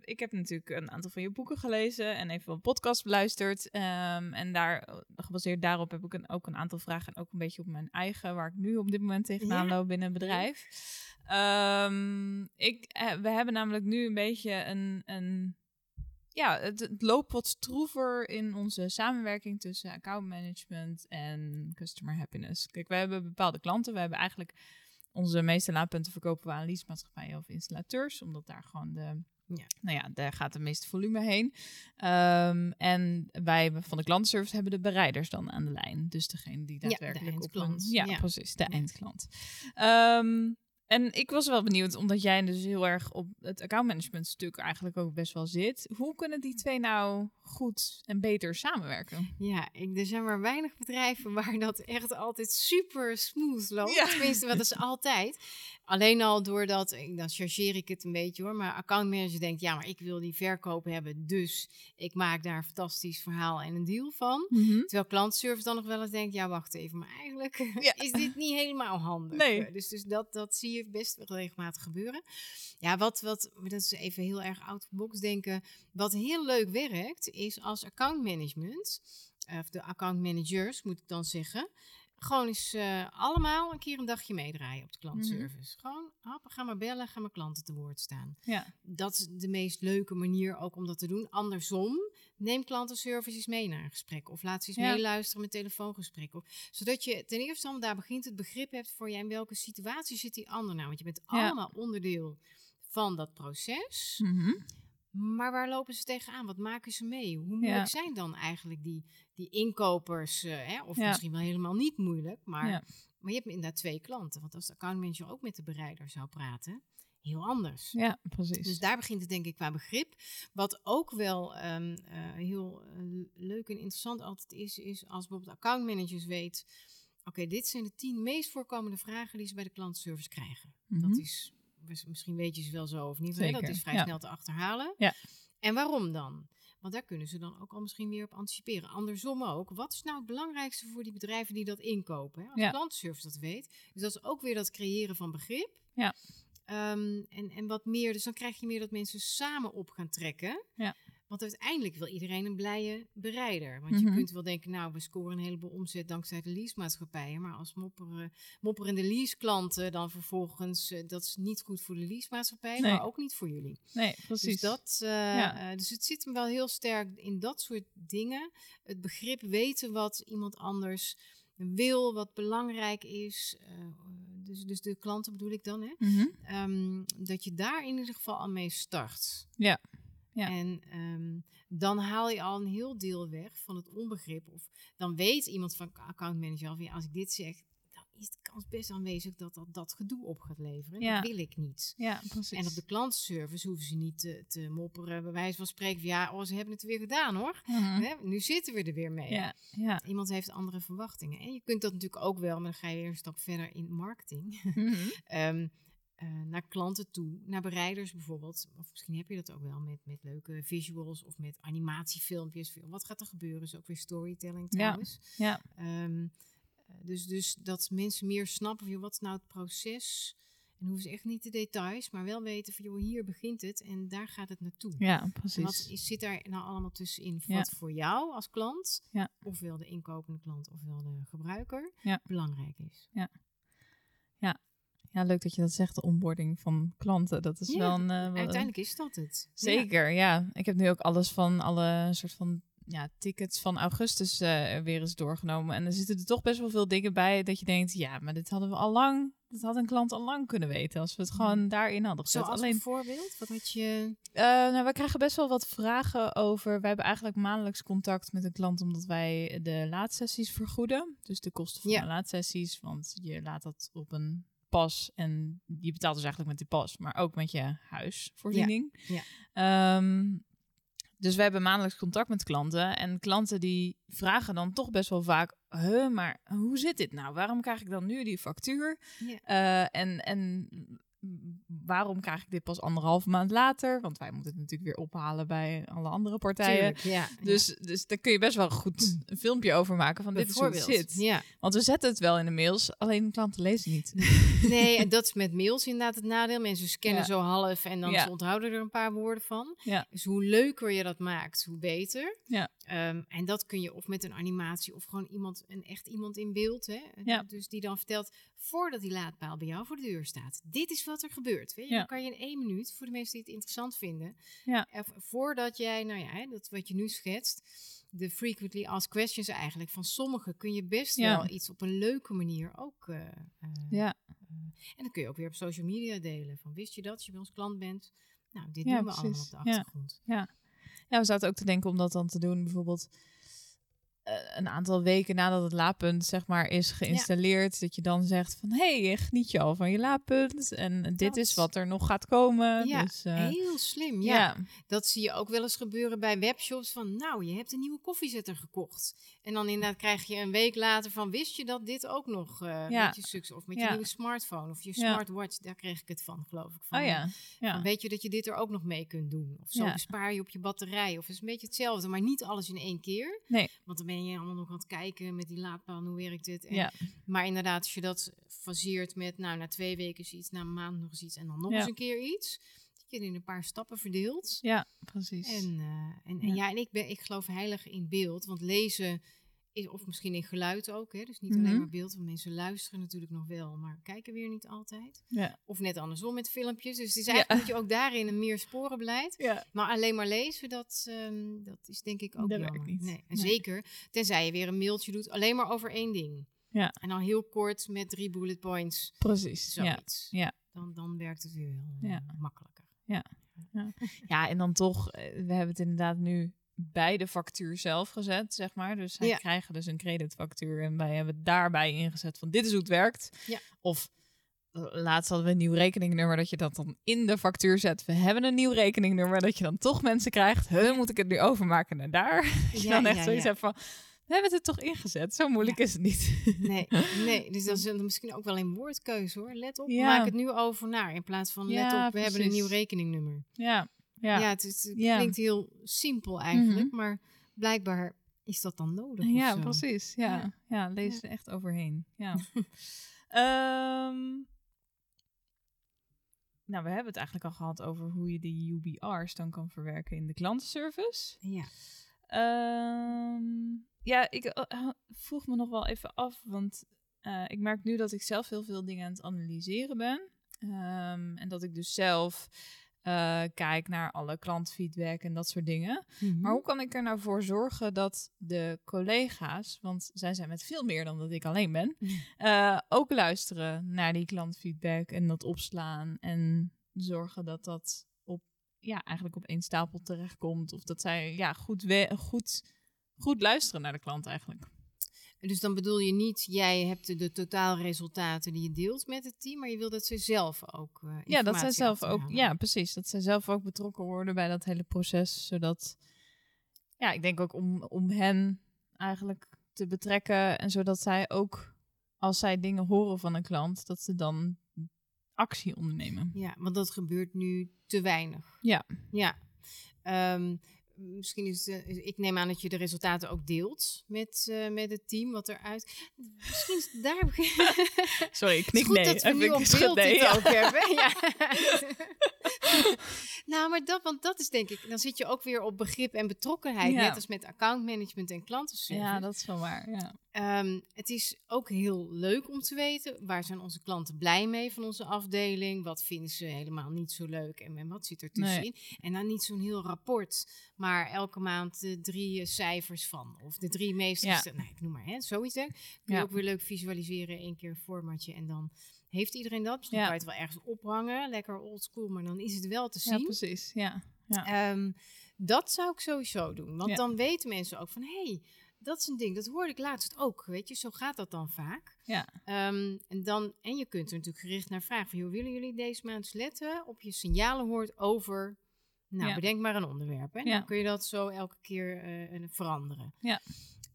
ik heb natuurlijk een aantal van je boeken gelezen en even een podcast beluisterd. Ehm, en daar, gebaseerd daarop heb ik een, ook een aantal vragen. En ook een beetje op mijn eigen, waar ik nu op dit moment tegenaan Ja. loop binnen een bedrijf. Ehm, ik, eh, we hebben namelijk nu een beetje een. een ja, het, het loopt wat stroever in onze samenwerking tussen account management en customer happiness. Kijk, we hebben bepaalde klanten. We hebben eigenlijk onze meeste laadpunten verkopen we aan leasemaatschappijen of installateurs, omdat daar gewoon de, Ja. nou ja, daar gaat het meeste volume heen. Ehm, en wij van de klantenservice hebben de bereiders dan aan de lijn, dus degene die de daadwerkelijk op eindklant. een, ja, Ja. precies, de Ja. eindklant. Ehm, en ik was wel benieuwd, omdat jij dus heel erg op het accountmanagement stuk eigenlijk ook best wel zit. Hoe kunnen die twee nou goed en beter samenwerken? Ja, ik, er zijn maar weinig bedrijven waar dat echt altijd super smooth loopt. Ja. Tenminste, dat is altijd. Alleen al doordat, ik- dan chargeer ik het een beetje hoor, maar accountmanager denkt, ja, maar ik wil die verkoop hebben, dus ik maak daar een fantastisch verhaal en een deal van. Terwijl klantservice dan nog wel eens denkt, ja, wacht even, maar eigenlijk Ja. is dit niet helemaal handig. Nee. Dus, dus dat, dat zie je best regelmatig gebeuren. Ja, wat, wat, dat is even heel erg out of box denken. Wat heel leuk werkt, is als account management, of de account managers moet ik dan zeggen, gewoon eens eh, allemaal een keer een dagje meedraaien op de klantservice. Gewoon, hop, ga maar bellen, ga maar klanten te woord staan. Ja, Dat is de meest leuke manier ook om dat te doen. Andersom, neem klantenservice eens mee naar een gesprek. Of laat ze eens Ja. meeluisteren met telefoongesprek. Of, zodat je ten eerste al daar begint het begrip hebt voor jij in welke situatie zit die ander nou. Want je bent Ja. allemaal onderdeel van dat proces. Mhm. Maar waar lopen ze tegenaan? Wat maken ze mee? Hoe moeilijk Ja. zijn dan eigenlijk die, die inkopers? eh, hè? Of Ja. misschien wel helemaal niet moeilijk. Maar, Ja. maar je hebt inderdaad twee klanten. Want als de accountmanager ook met de bereider zou praten, heel anders. ja precies. Dus daar begint het denk ik qua begrip. Wat ook wel ehm, eh, heel eh, leuk en interessant altijd is, is als bijvoorbeeld accountmanagers weet... Oké, dit zijn de tien meest voorkomende vragen die ze bij de klantenservice krijgen. Mhm. Dat is, mis- misschien weet je ze wel zo of niet, hè? dat Zeker, is vrij ja. snel te achterhalen. Ja. En waarom dan? Want daar kunnen ze dan ook al misschien weer op anticiperen. Andersom ook. Wat is nou het belangrijkste voor die bedrijven die dat inkopen? Hè? Als Ja. klantenservice dat weet. Dus dat is ook weer dat creëren van begrip. Ja. Ehm, en, en wat meer, dus dan krijg je meer dat mensen samen op gaan trekken. Ja. Want uiteindelijk wil iedereen een blije bereider. Want je Mhm. kunt wel denken, nou, we scoren een heleboel omzet dankzij de leasemaatschappijen. Maar als mopperen, mopperende leaseklanten dan vervolgens, eh, dat is niet goed voor de leasemaatschappij, Nee. maar ook niet voor jullie. Nee, precies. Dus, dat, eh, Ja. eh, dus het zit hem wel heel sterk in dat soort dingen. Het begrip weten wat iemand anders wil, wat belangrijk is. dus, dus de klanten bedoel ik dan, hè? Mhm. Ehm, dat je daar in ieder geval al mee start. Ja. Ja. En ehm, dan haal je al een heel deel weg van het onbegrip. Of dan weet iemand van accountmanager al van ja, als ik dit zeg, dan is de kans best aanwezig dat dat, dat gedoe op gaat leveren. Ja. Dat wil ik niet. Ja, precies. En op de klantenservice hoeven ze niet te, te mopperen, bij wijze van spreken. van, Ja, oh, ze hebben het weer gedaan hoor. Mhm. Hè, nu zitten we er weer mee. Ja, ja. Iemand heeft andere verwachtingen. En je kunt dat natuurlijk ook wel, maar dan ga je weer een stap verder in marketing. Mhm. Ehm, eh, naar klanten toe, naar bereiders bijvoorbeeld. Of misschien heb je dat ook wel met, met leuke visuals of met animatiefilmpjes. Wat gaat er gebeuren? Is ook weer storytelling Ja. trouwens. Ja. Ehm, eh, dus, dus dat mensen meer snappen van wat is nou het proces? En hoeven ze echt niet de details, maar wel weten van joh, hier begint het en daar gaat het naartoe. ja, En precies. wat is, zit daar nou allemaal tussenin? Ja. Wat voor jou als klant, Ja. ofwel de inkopende klant, ofwel de gebruiker, Ja. belangrijk is. Ja, leuk dat je dat zegt, de onboarding van klanten. Dat is Ja, wel een... eh, Uiteindelijk is dat het. Ja. Zeker, ja. Ik heb nu ook alles van alle soort van ja, tickets van augustus eh, weer eens doorgenomen. En er zitten er toch best wel veel dingen bij dat je denkt, ja, maar dit hadden we al lang, dit had een klant al lang kunnen weten als we het gewoon daarin hadden gezet. Zoals Alleen, bijvoorbeeld, wat had je... eh, nou, wij krijgen best wel wat vragen over. Wij hebben eigenlijk maandelijks contact met een klant omdat wij de laadsessies vergoeden. Dus de kosten van Ja. de laadsessies, want je laat dat op een pas en je betaalt dus eigenlijk met die pas, maar ook met je huisvoorziening. Ja, Ehm, dus wij hebben maandelijks contact met klanten en klanten die vragen dan toch best wel vaak, huh, maar hoe zit dit nou? Waarom krijg ik dan nu die factuur? Ja. Eh, en, en waarom krijg ik dit pas anderhalve maand later? Want wij moeten het natuurlijk weer ophalen bij alle andere partijen. Tuurlijk, ja. Dus, dus daar kun je best wel goed een filmpje over maken van dit is hoe het Bijvoorbeeld. zit. Ja. Want we zetten het wel in de mails, alleen klanten lezen niet. Nee, en dat is met mails inderdaad het nadeel. Mensen scannen zo half en dan ze onthouden er een paar woorden van. Dus hoe leuker je dat maakt, hoe beter. Ja. Ehm, en dat kun je of met een animatie of gewoon iemand, een echt iemand in beeld. Hè? Ja. Dus die dan vertelt, voordat die laadpaal bij jou voor de deur staat. Dit is wat er gebeurt. Weet je? Ja. Dan kan je in één minuut, voor de mensen die het interessant vinden. Ja. Of voordat jij, nou ja, dat wat je nu schetst. De frequently asked questions eigenlijk. Van sommige kun je best wel iets op een leuke manier ook... eh, eh, Ja, en dan kun je ook weer op social media delen. Van wist je dat, als je bij ons klant bent? Nou, dit doen we allemaal op de Ja. achtergrond. ja, we zaten ook te denken om dat dan te doen. Bijvoorbeeld een aantal weken nadat het laadpunt zeg maar is geïnstalleerd. Dat je dan zegt van, hé, hey, geniet je al van je laadpunt? En dit is wat er nog gaat komen. Ja, dus, eh, heel slim. Ja. ja. dat zie je ook wel eens gebeuren bij webshops. Van nou, je hebt een nieuwe koffiezetter gekocht. En dan inderdaad krijg je een week later van wist je dat dit ook nog eh Ja. met je succes of met je nieuwe smartphone of je smartwatch. Daar kreeg ik het van, geloof ik. Van, Oh ja, van, weet je dat je dit er ook nog mee kunt doen? Of zo bespaar je op je batterij. Of is een beetje hetzelfde, maar niet alles in één keer. Nee. Want dan ben je allemaal nog aan het kijken met die laadpaal, hoe werkt dit? En Ja. Maar inderdaad, als je dat faseert met, nou, na twee weken is iets, na een maand nog eens iets en dan nog Ja. eens een keer iets. Dat je in een paar stappen verdeelt. Ja, precies. En, eh, en, en Ja. ja, en ik, ben, ik geloof heilig in beeld, want lezen is, of misschien in geluid ook, hè, dus niet Mhm. alleen maar beeld, want mensen luisteren natuurlijk nog wel, maar kijken weer niet altijd. ja. Of net andersom met filmpjes. Dus het is Ja. eigenlijk moet je ook daarin een meer sporenbeleid. Ja. Maar alleen maar lezen, dat, ehm, dat is denk ik ook Dat jammer. niet. Nee. En Nee. zeker, tenzij je weer een mailtje doet, alleen maar over één ding. Ja. En dan heel kort met drie bullet points, Precies. Ja. zoiets. Ja. Dan, dan werkt het weer wel Ja. eh, makkelijker. ja, en dan toch, eh, we hebben het inderdaad nu bij de factuur zelf gezet, zeg maar. Dus zij Ja. krijgen dus een creditfactuur en wij hebben daarbij ingezet van dit is hoe het werkt. Ja. Of eh, laatst hadden we een nieuw rekeningnummer dat je dat dan in de factuur zet. We hebben een nieuw rekeningnummer dat je dan toch mensen krijgt. Huh, moet ik het nu overmaken naar daar? Je Ja, dan echt zoiets ja. hebt van, we hebben het er toch ingezet. Zo moeilijk is het niet. Nee, nee, dus dat is dan misschien ook wel een woordkeuze hoor. Let op, Ja. maak het nu over naar. In plaats van let Ja, op, we hebben een nieuw rekeningnummer. ja, Ja, ja. het, is- het Ja. klinkt heel simpel eigenlijk, Mhm. maar blijkbaar is dat dan nodig. Ja, precies. Ja, Ja. ja. lees er echt overheen. Ja. Ehm, nou, we hebben het eigenlijk al gehad over hoe je de UBR's dan kan verwerken in de klantenservice. Ja. Ehm, ja, ik eh, vroeg me nog wel even af, want eh, ik merk nu dat ik zelf heel veel dingen aan het analyseren ben. Ehm, en dat ik dus zelf eh, kijk naar alle klantfeedback en dat soort dingen. Mhm. Maar hoe kan ik er nou voor zorgen dat de collega's, want zij zijn met veel meer dan dat ik alleen ben, eh, ook luisteren naar die klantfeedback en dat opslaan en zorgen dat dat op, ja, eigenlijk op één stapel terechtkomt. Of dat zij ja, goed, goed, goed luisteren naar de klant eigenlijk. Dus dan bedoel je niet, jij hebt de, de totaalresultaten die je deelt met het team, maar je wil dat ze zelf ook. eh, Ja, dat zij zelf ook, ja, precies. Dat zij zelf ook betrokken worden bij dat hele proces. Zodat, ja, ik denk ook om, om hen eigenlijk te betrekken. En zodat zij ook, als zij dingen horen van een klant, dat ze dan actie ondernemen. Ja, want dat gebeurt nu te weinig. Ja. Ja. Ehm, misschien is het, eh, ik neem aan dat je de resultaten ook deelt met, eh, met het team wat eruit. Misschien is daar heb ik. Sorry, ik Het knik goed nee. dat we nu op beeld nee, dit ja. ook hebben. Ja. nou, maar dat, want dat is denk ik, dan zit je ook weer op begrip en betrokkenheid, Ja. net als met accountmanagement en klantenservice. Ja, dat is wel waar. Ja. Ehm, het is ook heel leuk om te weten waar zijn onze klanten blij mee van onze afdeling. Wat vinden ze helemaal niet zo leuk en, wat zit er Nee. tussenin. En dan niet zo'n heel rapport, maar elke maand de drie eh, cijfers van. Of de drie meest, Ja. nou ik noem maar, hè, zoiets. Hè. Kun je Ja. ook weer leuk visualiseren, één keer een formatje en dan heeft iedereen dat. Misschien Ja. kan je het wel ergens ophangen, lekker old school, maar dan is het wel te ja, zien. precies. Ja. Ja. Ehm, dat zou ik sowieso doen. Want Ja. dan weten mensen ook van... hé, hey, dat is een ding. Dat hoorde ik laatst ook. Weet je, zo gaat dat dan vaak. Ja. Ehm, en, dan, en je kunt er natuurlijk gericht naar vragen... van, joh, willen jullie deze maand letten op je signalen hoort over... Nou, Ja. bedenk maar een onderwerp. Hè? Ja. Dan kun je dat zo elke keer eh, veranderen. Ja.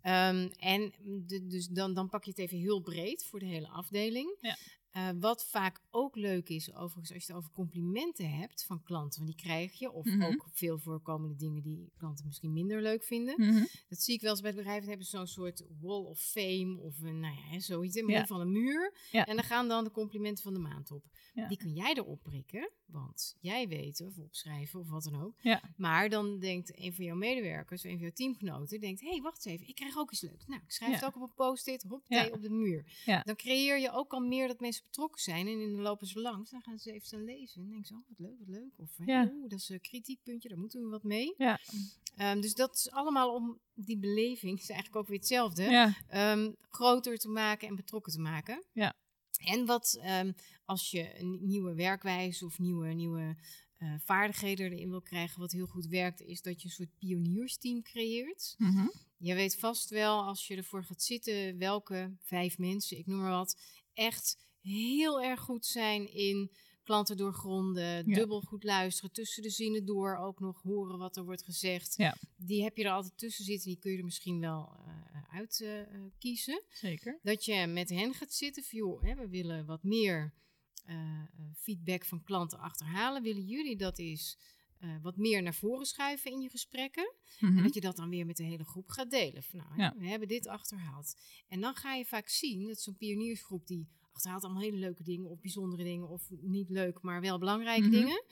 Ehm, en de, dus dan, dan pak je het even heel breed voor de hele afdeling. Ja. Eh, wat vaak ook leuk is, overigens, als je het over complimenten hebt van klanten, want die krijg je. Of Mhm. ook veel voorkomende dingen die klanten misschien minder leuk vinden. Mhm. Dat zie ik wel eens bij bedrijven. hebben ze zo'n soort wall of fame of een, nou ja, zoiets in midden van een muur. Ja. En dan gaan dan de complimenten van de maand op. Ja. Die kun jij erop prikken, want jij weet of opschrijven of wat dan ook. Ja. Maar dan denkt een van jouw medewerkers, een van jouw teamgenoten, denkt, hé, hey, wacht eens even, ik krijg ook iets leuks. Nou, ik schrijf Ja. het ook op een post-it, hop, Ja. op de muur. Dan creëer je ook al meer dat mensen betrokken zijn en dan lopen ze langs, dan gaan ze even staan lezen en denken ze, oh, wat leuk, wat leuk. Of, oeh, dat is een kritiekpuntje, daar moeten we wat mee. Ja. Ehm, dus dat is allemaal om die beleving, is eigenlijk ook weer hetzelfde, ehm, groter te maken en betrokken te maken. Ja. En wat ehm, als je een nieuwe werkwijze of nieuwe, nieuwe eh, vaardigheden erin wil krijgen, wat heel goed werkt, is dat je een soort pioniersteam creëert. Mhm. Je weet vast wel als je ervoor gaat zitten welke vijf mensen, ik noem maar wat, echt heel erg goed zijn in klanten doorgronden, Ja. dubbel goed luisteren, tussen de zinnen door ook nog horen wat er wordt gezegd. Ja. Die heb je er altijd tussen zitten, die kun je er misschien wel uit kiezen. Zeker. Dat je met hen gaat zitten van, joh, hè, we willen wat meer eh, eh, feedback van klanten achterhalen. Willen jullie dat eens eh, wat meer naar voren schuiven in je gesprekken? Mhm. En dat je dat dan weer met de hele groep gaat delen. Van, nou, hè, we hebben dit achterhaald. En dan ga je vaak zien dat zo'n pioniersgroep die achterhaalt allemaal hele leuke dingen of bijzondere dingen of niet leuk, maar wel belangrijke Mhm. dingen.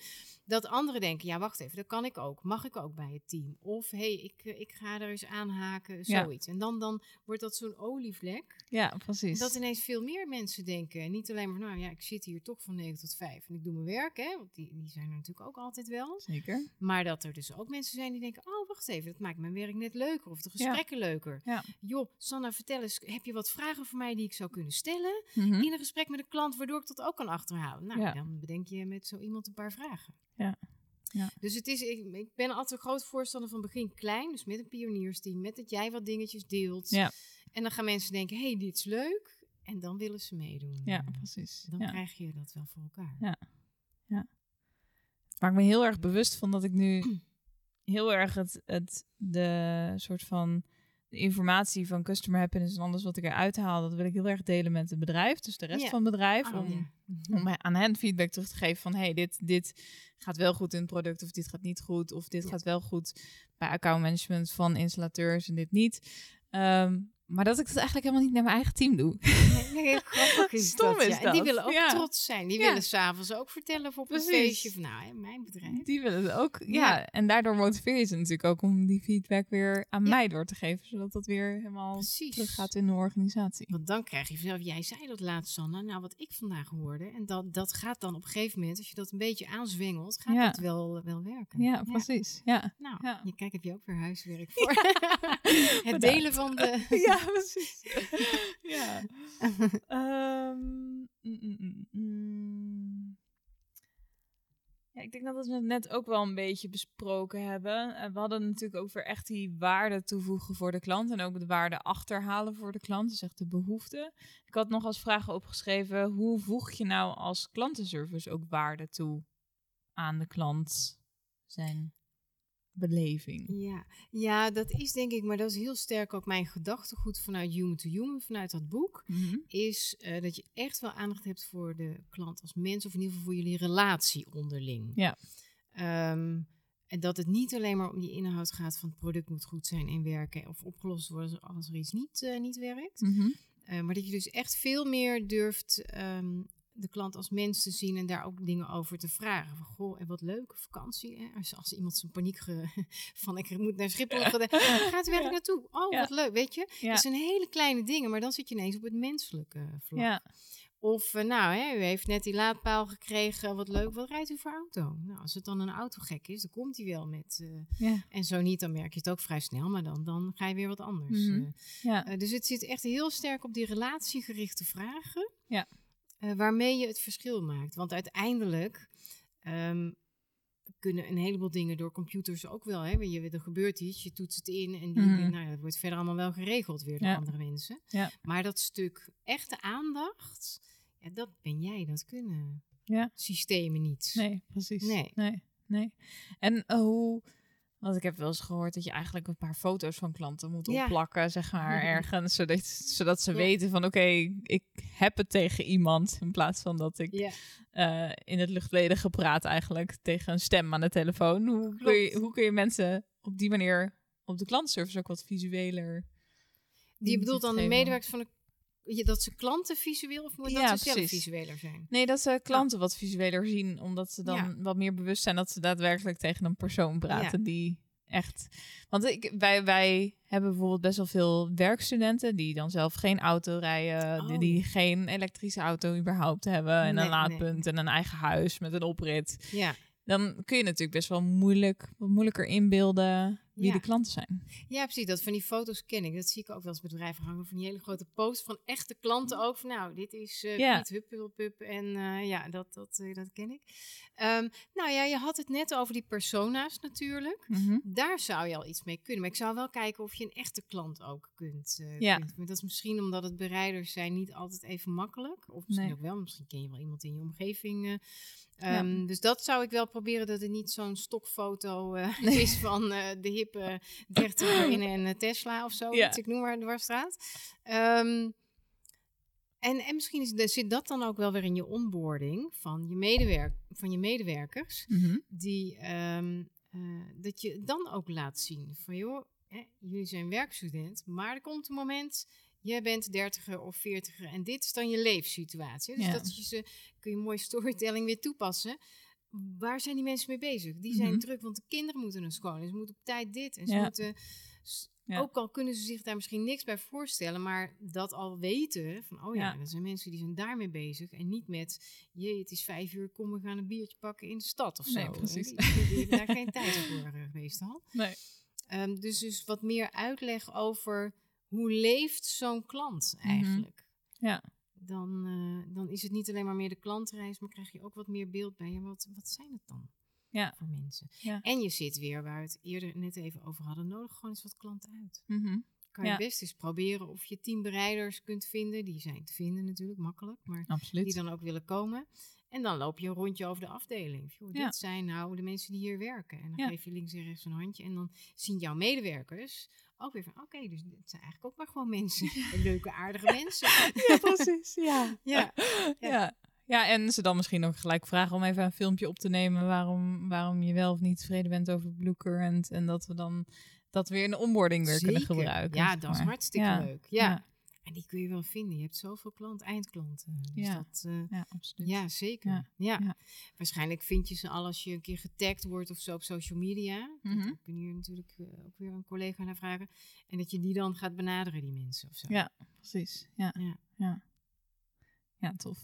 Dat anderen denken, ja wacht even, dat kan ik ook. Mag ik ook bij het team? Of hé, hey, ik, eh, ik ga er eens aanhaken, Ja. zoiets. En dan, dan wordt dat zo'n olievlek. Ja, precies. Dat ineens veel meer mensen denken. En niet alleen maar, nou ja, ik zit hier toch van 9 tot 5 en ik doe mijn werk, hè. Want die, die zijn er natuurlijk ook altijd wel. Zeker. Maar dat er dus ook mensen zijn die denken, oh wacht even, dat maakt mijn werk net leuker. Of de Ja. gesprekken leuker. Ja. Joh, Sanna, vertel eens, heb je wat vragen voor mij die ik zou kunnen stellen? Mhm. In een gesprek met een klant, waardoor ik dat ook kan achterhalen. Nou, Ja. dan bedenk je met zo iemand een paar vragen. Ja. Ja. Dus het is, ik, ik ben altijd een groot voorstander van begin klein. Dus met een pioniersteam, met dat jij wat dingetjes deelt. Ja. En dan gaan mensen denken, hey, dit is leuk. En dan willen ze meedoen. Ja, precies. Dan ja. krijg je dat wel voor elkaar. Ja. Maar ik ben heel erg bewust van dat ik nu heel erg het, het de soort van de informatie van customer happiness en alles wat ik eruit haal, dat wil ik heel erg delen met het bedrijf, dus de rest Ja. van het bedrijf, Oh, om, ja. om aan hen feedback terug te geven van hey, dit, dit gaat wel goed in het product of dit gaat niet goed of dit Ja. gaat wel goed bij accountmanagement van installateurs en dit niet. Ehm, maar dat ik dat eigenlijk helemaal niet naar mijn eigen team doe. Nee, grappig is Stom dat, is ja. En die dat, willen ook ja. trots zijn. Die Ja. willen s'avonds ook vertellen of op Precies. een feestje van nou, hè, mijn bedrijf. Die willen het ook. Ja. En daardoor motiveer je ze natuurlijk ook om die feedback weer aan mij door te geven, zodat dat weer helemaal Precies. terug gaat in de organisatie. Want dan krijg je vanzelf, jij zei dat laatst, Sanne, nou wat ik vandaag hoorde. En dat, dat gaat dan op een gegeven moment, als je dat een beetje aanzwengelt, gaat dat wel, wel werken. Ja, precies. Ja. Nou, je kijk, heb je ook weer huiswerk voor. het delen van de... ja, precies. ja. Ehm, mm, mm, mm. Ja, ik denk dat we het net ook wel een beetje besproken hebben. Eh, we hadden natuurlijk over echt die waarde toevoegen voor de klant. En ook de waarde achterhalen voor de klant. Dus echt de behoefte. Ik had nog als vragen opgeschreven. Hoe voeg je nou als klantenservice ook waarde toe aan de klant zijn beleving? Ja. ja, dat is denk ik, maar dat is heel sterk ook mijn gedachtegoed vanuit Human to Human, vanuit dat boek. Mhm. Is eh, dat je echt wel aandacht hebt voor de klant als mens, of in ieder geval voor jullie relatie onderling. Ja. Ehm, en dat het niet alleen maar om die inhoud gaat van het product moet goed zijn en werken of opgelost worden als er iets niet, eh, niet werkt. Mhm. Eh, maar dat je dus echt veel meer durft ehm, de klant als mens te zien en daar ook dingen over te vragen. Van, goh, en wat leuke vakantie. Hè? Als, als iemand zijn paniek ge- van ik moet naar Schiphol, gaat het werk Ja. naartoe. Oh, Ja. wat leuk, weet je. Ja. Dat zijn hele kleine dingen, maar dan zit je ineens op het menselijke vlak. Ja. Of, eh, nou, hè, u heeft net die laadpaal gekregen, wat leuk. Wat rijdt u voor auto? Nou, als het dan een autogek is, dan komt hij wel met... eh, Ja. en zo niet, dan merk je het ook vrij snel, maar dan, dan ga je weer wat anders. Mhm. Ja. Eh, dus het zit echt heel sterk op die relatiegerichte vragen. Ja. Eh, waarmee je het verschil maakt. Want uiteindelijk ehm, kunnen een heleboel dingen door computers ook wel. Hè? Je, er gebeurt iets, je toetst het in en die, Mhm. nou, dat wordt verder allemaal wel geregeld weer door Ja. andere mensen. Ja. Maar dat stuk echte aandacht, ja, dat ben jij. Dat kunnen Ja. systemen niet. Nee, precies. Nee. nee, nee. En eh, hoe... Want ik heb wel eens gehoord dat je eigenlijk een paar foto's van klanten moet Ja. opplakken, zeg maar, ergens. Zodat, zodat ze Ja. weten van, oké, ik heb het tegen iemand. In plaats van dat ik Ja. eh, in het luchtledige praat eigenlijk tegen een stem aan de telefoon. Hoe kun, je, hoe kun je mensen op die manier op de klantenservice ook wat visueler... Die bedoelt dan de medewerkers van de dat ze klanten visueel of Ja, dat ze zelf precies. visueler zijn? Nee, dat ze klanten wat visueler zien, omdat ze dan Ja. wat meer bewust zijn dat ze daadwerkelijk tegen een persoon praten die echt. Want ik, wij, wij hebben bijvoorbeeld best wel veel werkstudenten die dan zelf geen auto rijden, die, Oh, die geen elektrische auto überhaupt hebben en Nee, een laadpunt en een eigen huis met een oprit. Ja. Dan kun je natuurlijk best wel moeilijk, wat moeilijker inbeelden wie Ja. de klanten zijn. ja, precies. Dat van die foto's ken ik. Dat zie ik ook wel eens bedrijven hangen. Van die hele grote posts van echte klanten ook. Van nou, dit is Ja. Piet Huppelpup. En eh, ja, dat, dat, eh, dat ken ik. Ehm, nou ja, je had het net over die persona's natuurlijk. Mhm. Daar zou je al iets mee kunnen. Maar ik zou wel kijken of je een echte klant ook kunt. Ja. kunt. Maar dat is misschien omdat het bereiders zijn niet altijd even makkelijk. Of misschien Nee. ook wel. Misschien ken je wel iemand in je omgeving. eh. Ja. Ehm, Dus dat zou ik wel proberen dat het niet zo'n stokfoto Nee. is van eh, de hippe dertiger in een eh, Tesla of zo. Ja. Iets, ik noem maar dwarsstraat. Ehm en, en misschien is, zit dat dan ook wel weer in je onboarding van je, medewerk, van je medewerkers Mhm. die ehm, eh, dat je dan ook laat zien van joh, hè, jullie zijn werkstudent, maar er komt een moment, jij bent dertiger of veertiger en dit is dan je leefsituatie. Dus Ja. dat je ze, kun je mooi storytelling weer toepassen. Waar zijn die mensen mee bezig? Die zijn Mhm. druk, want de kinderen moeten naar school en ze moeten op tijd dit en ze Ja. moeten... Ja. Ook al kunnen ze zich daar misschien niks bij voorstellen, maar dat al weten van, oh ja, Ja. er zijn mensen die zijn daarmee bezig en niet met, jee, het is vijf uur, kom we gaan een biertje pakken in de stad of Nee, zo. precies. Die, hebben daar geen tijd voor uh, meestal. Nee. Ehm, dus, dus wat meer uitleg over hoe leeft zo'n klant Mhm. eigenlijk. Ja. Dan, eh, dan is het niet alleen maar meer de klantreis, maar krijg je ook wat meer beeld bij. Ja, wat, wat zijn het dan Ja. voor mensen? Ja. En je zit weer, waar we het eerder net even over hadden, nodig gewoon eens wat klanten uit. Mhm. Kan Ja. je best eens proberen of je teambereiders kunt vinden. Die zijn te vinden natuurlijk, makkelijk. Maar Absoluut. die dan ook willen komen. En dan loop je een rondje over de afdeling. Ja. Dit zijn nou de mensen die hier werken. En dan geef je links en rechts een handje. En dan zien jouw medewerkers ook weer van... Oké, dus dit zijn eigenlijk ook maar gewoon mensen. Leuke, aardige mensen. Ja, precies. Ja. Ja. Ja. ja. en ze dan misschien ook gelijk vragen om even een filmpje op te nemen waarom, waarom je wel of niet tevreden bent over Blue Current. En dat we dan dat weer in de onboarding weer kunnen gebruiken. Ja, dat is hartstikke Ja, leuk. Ja. ja. En die kun je wel vinden. Je hebt zoveel klant, eindklanten. Dus Ja. dat, eh, Ja, absoluut. ja, zeker. Ja. Ja. Ja. Waarschijnlijk vind je ze al als je een keer getagd wordt of zo op social media. Mhm. Dan kun je hier natuurlijk eh, ook weer een collega naar vragen. En dat je die dan gaat benaderen, die mensen of zo. Ja, precies. Ja, Ja. Ja. ja. tof.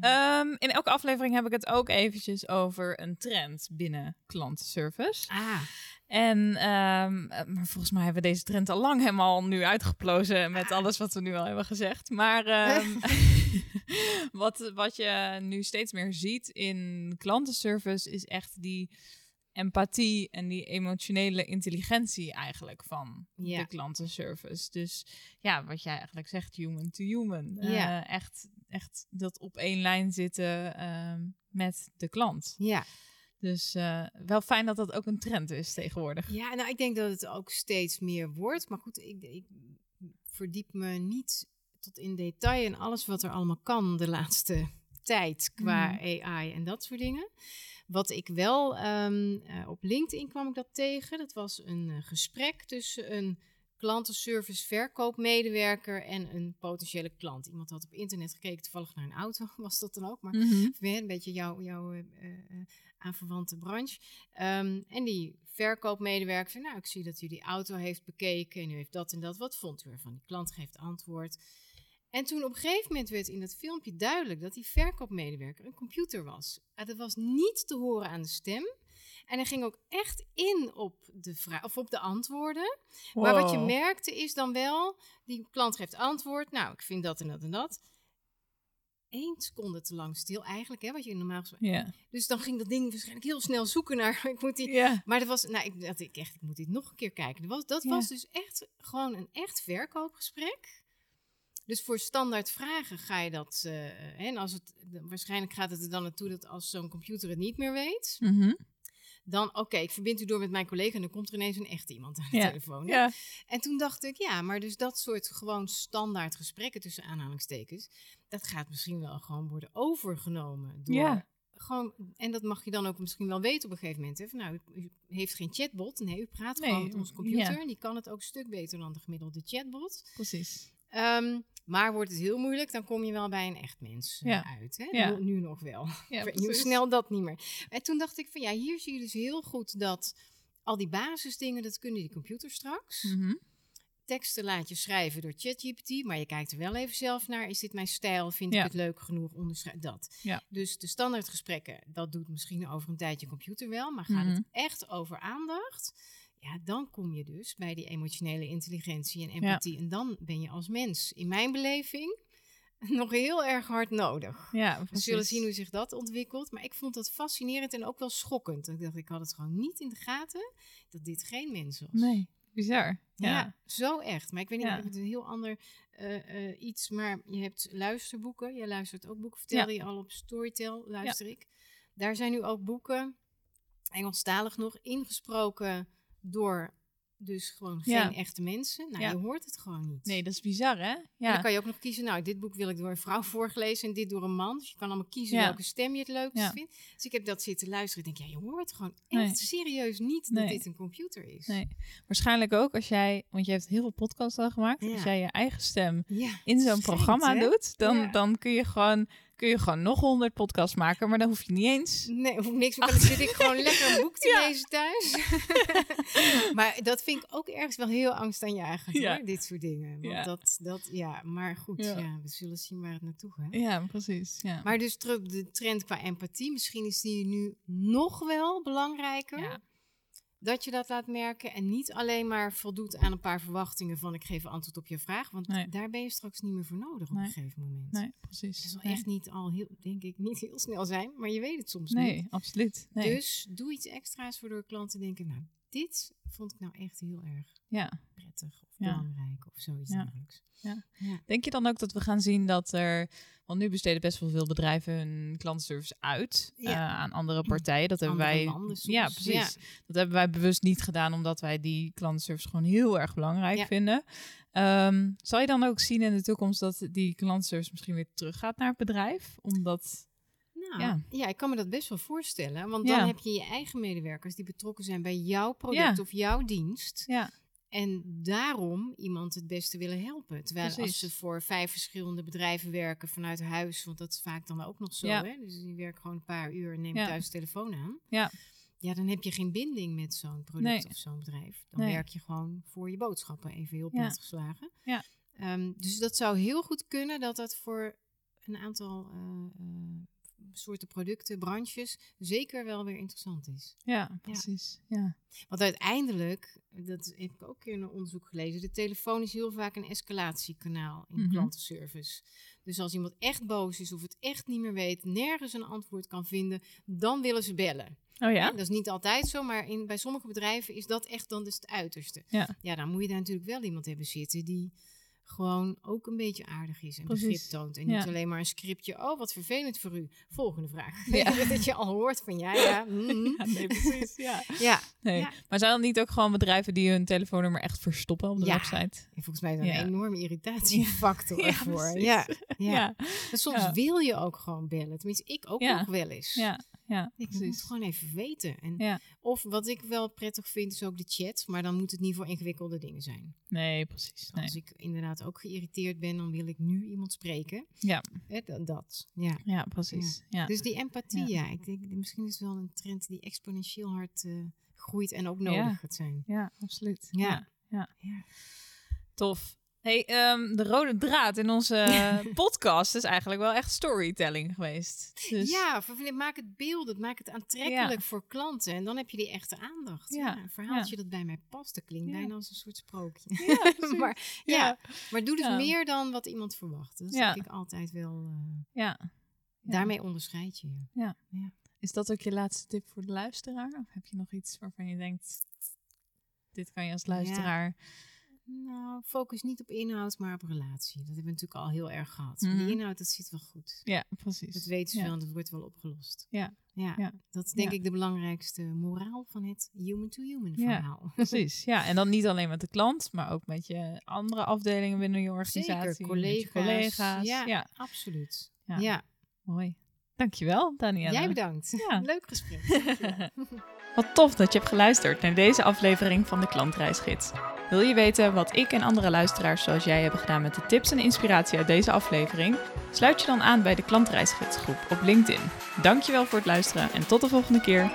Ehm, in elke aflevering heb ik het ook eventjes over een trend binnen klantenservice. Ah, En ehm, eh, maar volgens mij hebben we deze trend al lang helemaal nu uitgeplozen met alles wat we nu al hebben gezegd. Maar ehm, wat, wat je nu steeds meer ziet in klantenservice is echt die empathie en die emotionele intelligentie eigenlijk van Ja. de klantenservice. Dus ja, wat jij eigenlijk zegt, human to human. Ja. Eh, echt, echt dat op één lijn zitten ehm, met de klant. ja. Dus eh, wel fijn dat dat ook een trend is tegenwoordig. Ja, nou, ik denk dat het ook steeds meer wordt. Maar goed, ik, ik verdiep me niet tot in detail in alles wat er allemaal kan de laatste tijd qua Mhm. AI en dat soort dingen. Wat ik wel ehm, eh, op LinkedIn kwam ik dat tegen. Dat was een eh, gesprek tussen een klantenservice verkoopmedewerker en een potentiële klant. Iemand had op internet gekeken, toevallig naar een auto was dat dan ook. Maar weer een beetje jouw eh, eh, aanverwante branche. Ehm, en die verkoopmedewerker zei, nou, ik zie dat u die auto heeft bekeken en u heeft dat en dat. Wat vond u ervan? Die klant geeft antwoord. En toen op een gegeven moment werd in dat filmpje duidelijk dat die verkoopmedewerker een computer was. Ah, dat was niet te horen aan de stem. En hij ging ook echt in op de, vraag, of op de antwoorden. Maar wat je merkte is dan wel, die klant geeft antwoord. Nou, ik vind dat en dat en dat. Eén seconde te lang stil eigenlijk, hè, wat je normaal gesproken... Ja. Dus dan ging dat ding waarschijnlijk heel snel zoeken naar... Ik moet die... Maar dat was, nou, ik dacht ik echt, ik moet dit nog een keer kijken. Dat was, dat was dus echt gewoon een echt verkoopgesprek. Dus voor standaard vragen ga je dat... eh, hè, en als het, waarschijnlijk gaat het er dan naartoe dat als zo'n computer het niet meer weet... Mhm. Dan, oké, ik verbind u door met mijn collega... en dan komt er ineens een echt iemand aan de Ja. telefoon. hè? Ja. En toen dacht ik, ja, maar dus dat soort gewoon standaard gesprekken tussen aanhalingstekens, dat gaat misschien wel gewoon worden overgenomen door. Ja. Gewoon, en dat mag je dan ook misschien wel weten op een gegeven moment. Hè? Van, nou, u, u heeft geen chatbot. Nee, u praat Nee, gewoon met onze computer. ja. En die kan het ook een stuk beter dan de gemiddelde chatbot. Precies. Ehm, maar wordt het heel moeilijk, dan kom je wel bij een echt mens eh, Ja. uit. Hè? Ja. Nu, nu nog wel. Ja, precies. snel dat niet meer. En toen dacht ik van ja, hier zie je dus heel goed dat al die basisdingen, dat kunnen die computer straks. Mhm. Teksten laat je schrijven door ChatGPT, maar je kijkt er wel even zelf naar. Is dit mijn stijl? Vind ik het leuk genoeg? Onderschrijf dat. Ja. Dus de standaardgesprekken, dat doet misschien over een tijdje computer wel. Maar gaat Mhm. het echt over aandacht? Ja, dan kom je dus bij die emotionele intelligentie en empathie. En dan ben je als mens, in mijn beleving, nog heel erg hard nodig. Ja, We zullen zien hoe zich dat ontwikkelt. Maar ik vond dat fascinerend en ook wel schokkend. Ik dacht, ik had het gewoon niet in de gaten dat dit geen mens was. Nee, bizar. Ja. Ja. zo echt. Maar ik weet niet, Ja. het een heel ander eh, eh, iets. Maar je hebt luisterboeken. Jij luistert ook boeken. Vertelde je al op Storytel, luister ik. Daar zijn nu ook boeken, Engelstalig nog, ingesproken door dus gewoon Ja. geen echte mensen. Nou, Ja. je hoort het gewoon niet. Nee, dat is bizar, hè? En Ja. dan kan je ook nog kiezen, nou, dit boek wil ik door een vrouw voorgelezen en dit door een man. Dus je kan allemaal kiezen Ja. welke stem je het leukst vindt. Dus ik heb dat zitten luisteren. Ik denk, ja, je hoort gewoon Nee. echt serieus niet dat dit een computer is. Nee. Waarschijnlijk ook als jij, want je hebt heel veel podcasts al gemaakt. Als jij je eigen stem in zo'n programma hè? doet, dan, dan kun, je gewoon, kun je gewoon nog honderd podcasts maken. Maar dan hoef je niet eens. Nee, hoef niks meer. Dan zit ik gewoon lekker een boek te Ja. lezen thuis. maar dat vind ik ook ergens wel heel angstaanjagend, Ja. hoor, dit soort dingen. Want Ja. dat, dat, ja, maar goed, Ja. ja. we zullen zien waar het naartoe gaat. Ja, precies. Ja. Maar dus terug de trend qua empathie. Misschien is die nu nog wel belangrijker. Dat je dat laat merken en niet alleen maar voldoet aan een paar verwachtingen van ik geef antwoord op je vraag. Want Nee. daar ben je straks niet meer voor nodig op Nee. een gegeven moment. Nee, precies. Het zal Nee. echt niet al heel, denk ik, niet heel snel zijn, maar je weet het soms Nee, niet. absoluut. Nee. Dus doe iets extra's waardoor klanten denken, nou, dit vond ik nou echt heel erg Ja. prettig of Ja. belangrijk of zoiets Ja. dergelijks. Ja. Ja. Denk je dan ook dat we gaan zien dat er. Want nu besteden best wel veel bedrijven hun klantenservice uit eh, aan andere partijen. Dat hebben wij. ja, precies. Dat hebben wij bewust niet gedaan, omdat wij die klantenservice gewoon heel erg belangrijk vinden. Ehm, zal je dan ook zien in de toekomst dat die klantenservice misschien weer teruggaat naar het bedrijf? Omdat. Ja. ja. ik kan me dat best wel voorstellen. Want Ja. dan heb je je eigen medewerkers die betrokken zijn bij jouw product Ja. of jouw dienst. Ja, En daarom iemand het beste willen helpen. Terwijl als ze voor vijf verschillende bedrijven werken vanuit huis, want dat is vaak dan ook nog zo. Ja. Hè? Dus die werken gewoon een paar uur en neemt Ja. thuis de telefoon aan. Ja. Ja, dan heb je geen binding met zo'n product Nee. of zo'n bedrijf. Dan Nee. werk je gewoon voor je boodschappen, even heel Ja. platgeslagen. Ja. Ehm, dus dat zou heel goed kunnen dat dat voor een aantal eh, eh, soorten producten, branches, zeker wel weer interessant is. Ja, precies. Ja. Want uiteindelijk, dat heb ik ook in een onderzoek gelezen, de telefoon is heel vaak een escalatiekanaal in Mhm. klantenservice. Dus als iemand echt boos is of het echt niet meer weet, nergens een antwoord kan vinden, dan willen ze bellen. Oh ja? Dat is niet altijd zo, maar in, bij sommige bedrijven is dat echt dan dus het uiterste. Ja. ja, dan moet je daar natuurlijk wel iemand hebben zitten die gewoon ook een beetje aardig is en Precies. begrip toont. En Ja. niet alleen maar een scriptje, oh wat vervelend voor u. Volgende vraag. Ja. dat je al hoort van ja, ja. mhm. Ja, nee, precies. Ja. ja. Nee. Ja. Maar zijn er niet ook gewoon bedrijven die hun telefoonnummer echt verstoppen op de Ja. website? En volgens mij is dat Ja. een enorme irritatiefactor Ja, ervoor. Ja, ja. Ja. Soms Ja. wil je ook gewoon bellen. Tenminste, ik ook Ja. nog wel eens. Ja, ja, Ik moet het gewoon even weten. En, Ja. Of wat ik wel prettig vind, is ook de chat. Maar dan moet het niet voor ingewikkelde dingen zijn. Nee, precies. Nee. Als ik inderdaad ook geïrriteerd ben, dan wil ik nu iemand spreken. Ja. Hè, dat, dat. Ja. Ja, precies. Ja. Dus die empathie, Ja. Ik denk, misschien is het wel een trend die exponentieel hard eh, groeit en ook nodig gaat zijn. Ja, absoluut. Ja. Ja. Tof. Hey, ehm, de rode draad in onze podcast is eigenlijk wel echt storytelling geweest. Dus, Ja, maak het beeldend, maak het aantrekkelijk voor klanten. En dan heb je die echte aandacht. Ja, Ja, een verhaaltje ja. dat bij mij past, dat klinkt Ja. bijna als een soort sprookje. Ja, maar, Ja. ja. maar doe dus Ja. meer dan wat iemand verwacht. Dat Ja. denk ik altijd wel... eh, ja. Ja. Daarmee onderscheid je je. Is dat ook je laatste tip voor de luisteraar? Of heb je nog iets waarvan je denkt, dit kan je als luisteraar... Nou, focus niet op inhoud, maar op relatie. Dat hebben we natuurlijk al heel erg gehad. Mhm. Die inhoud, dat zit wel goed. Ja, precies. Dat weten ze ja. wel en dat wordt wel opgelost. Ja. Ja, Ja. dat is denk Ja. ik de belangrijkste moraal van het human-to-human verhaal. Precies, ja. En dan niet alleen met de klant, maar ook met je andere afdelingen binnen je organisatie. Zeker, met je collega's. collega's. Ja, absoluut. Ja. Ja, mooi. Dankjewel, Danielle. jij bedankt. Ja. Leuk gesprek. Wat tof dat je hebt geluisterd naar deze aflevering van de Klantreisgids. Wil je weten wat ik en andere luisteraars zoals jij hebben gedaan met de tips en inspiratie uit deze aflevering? Sluit je dan aan bij de Klantreisgidsgroep op LinkedIn. Dankjewel voor het luisteren en tot de volgende keer.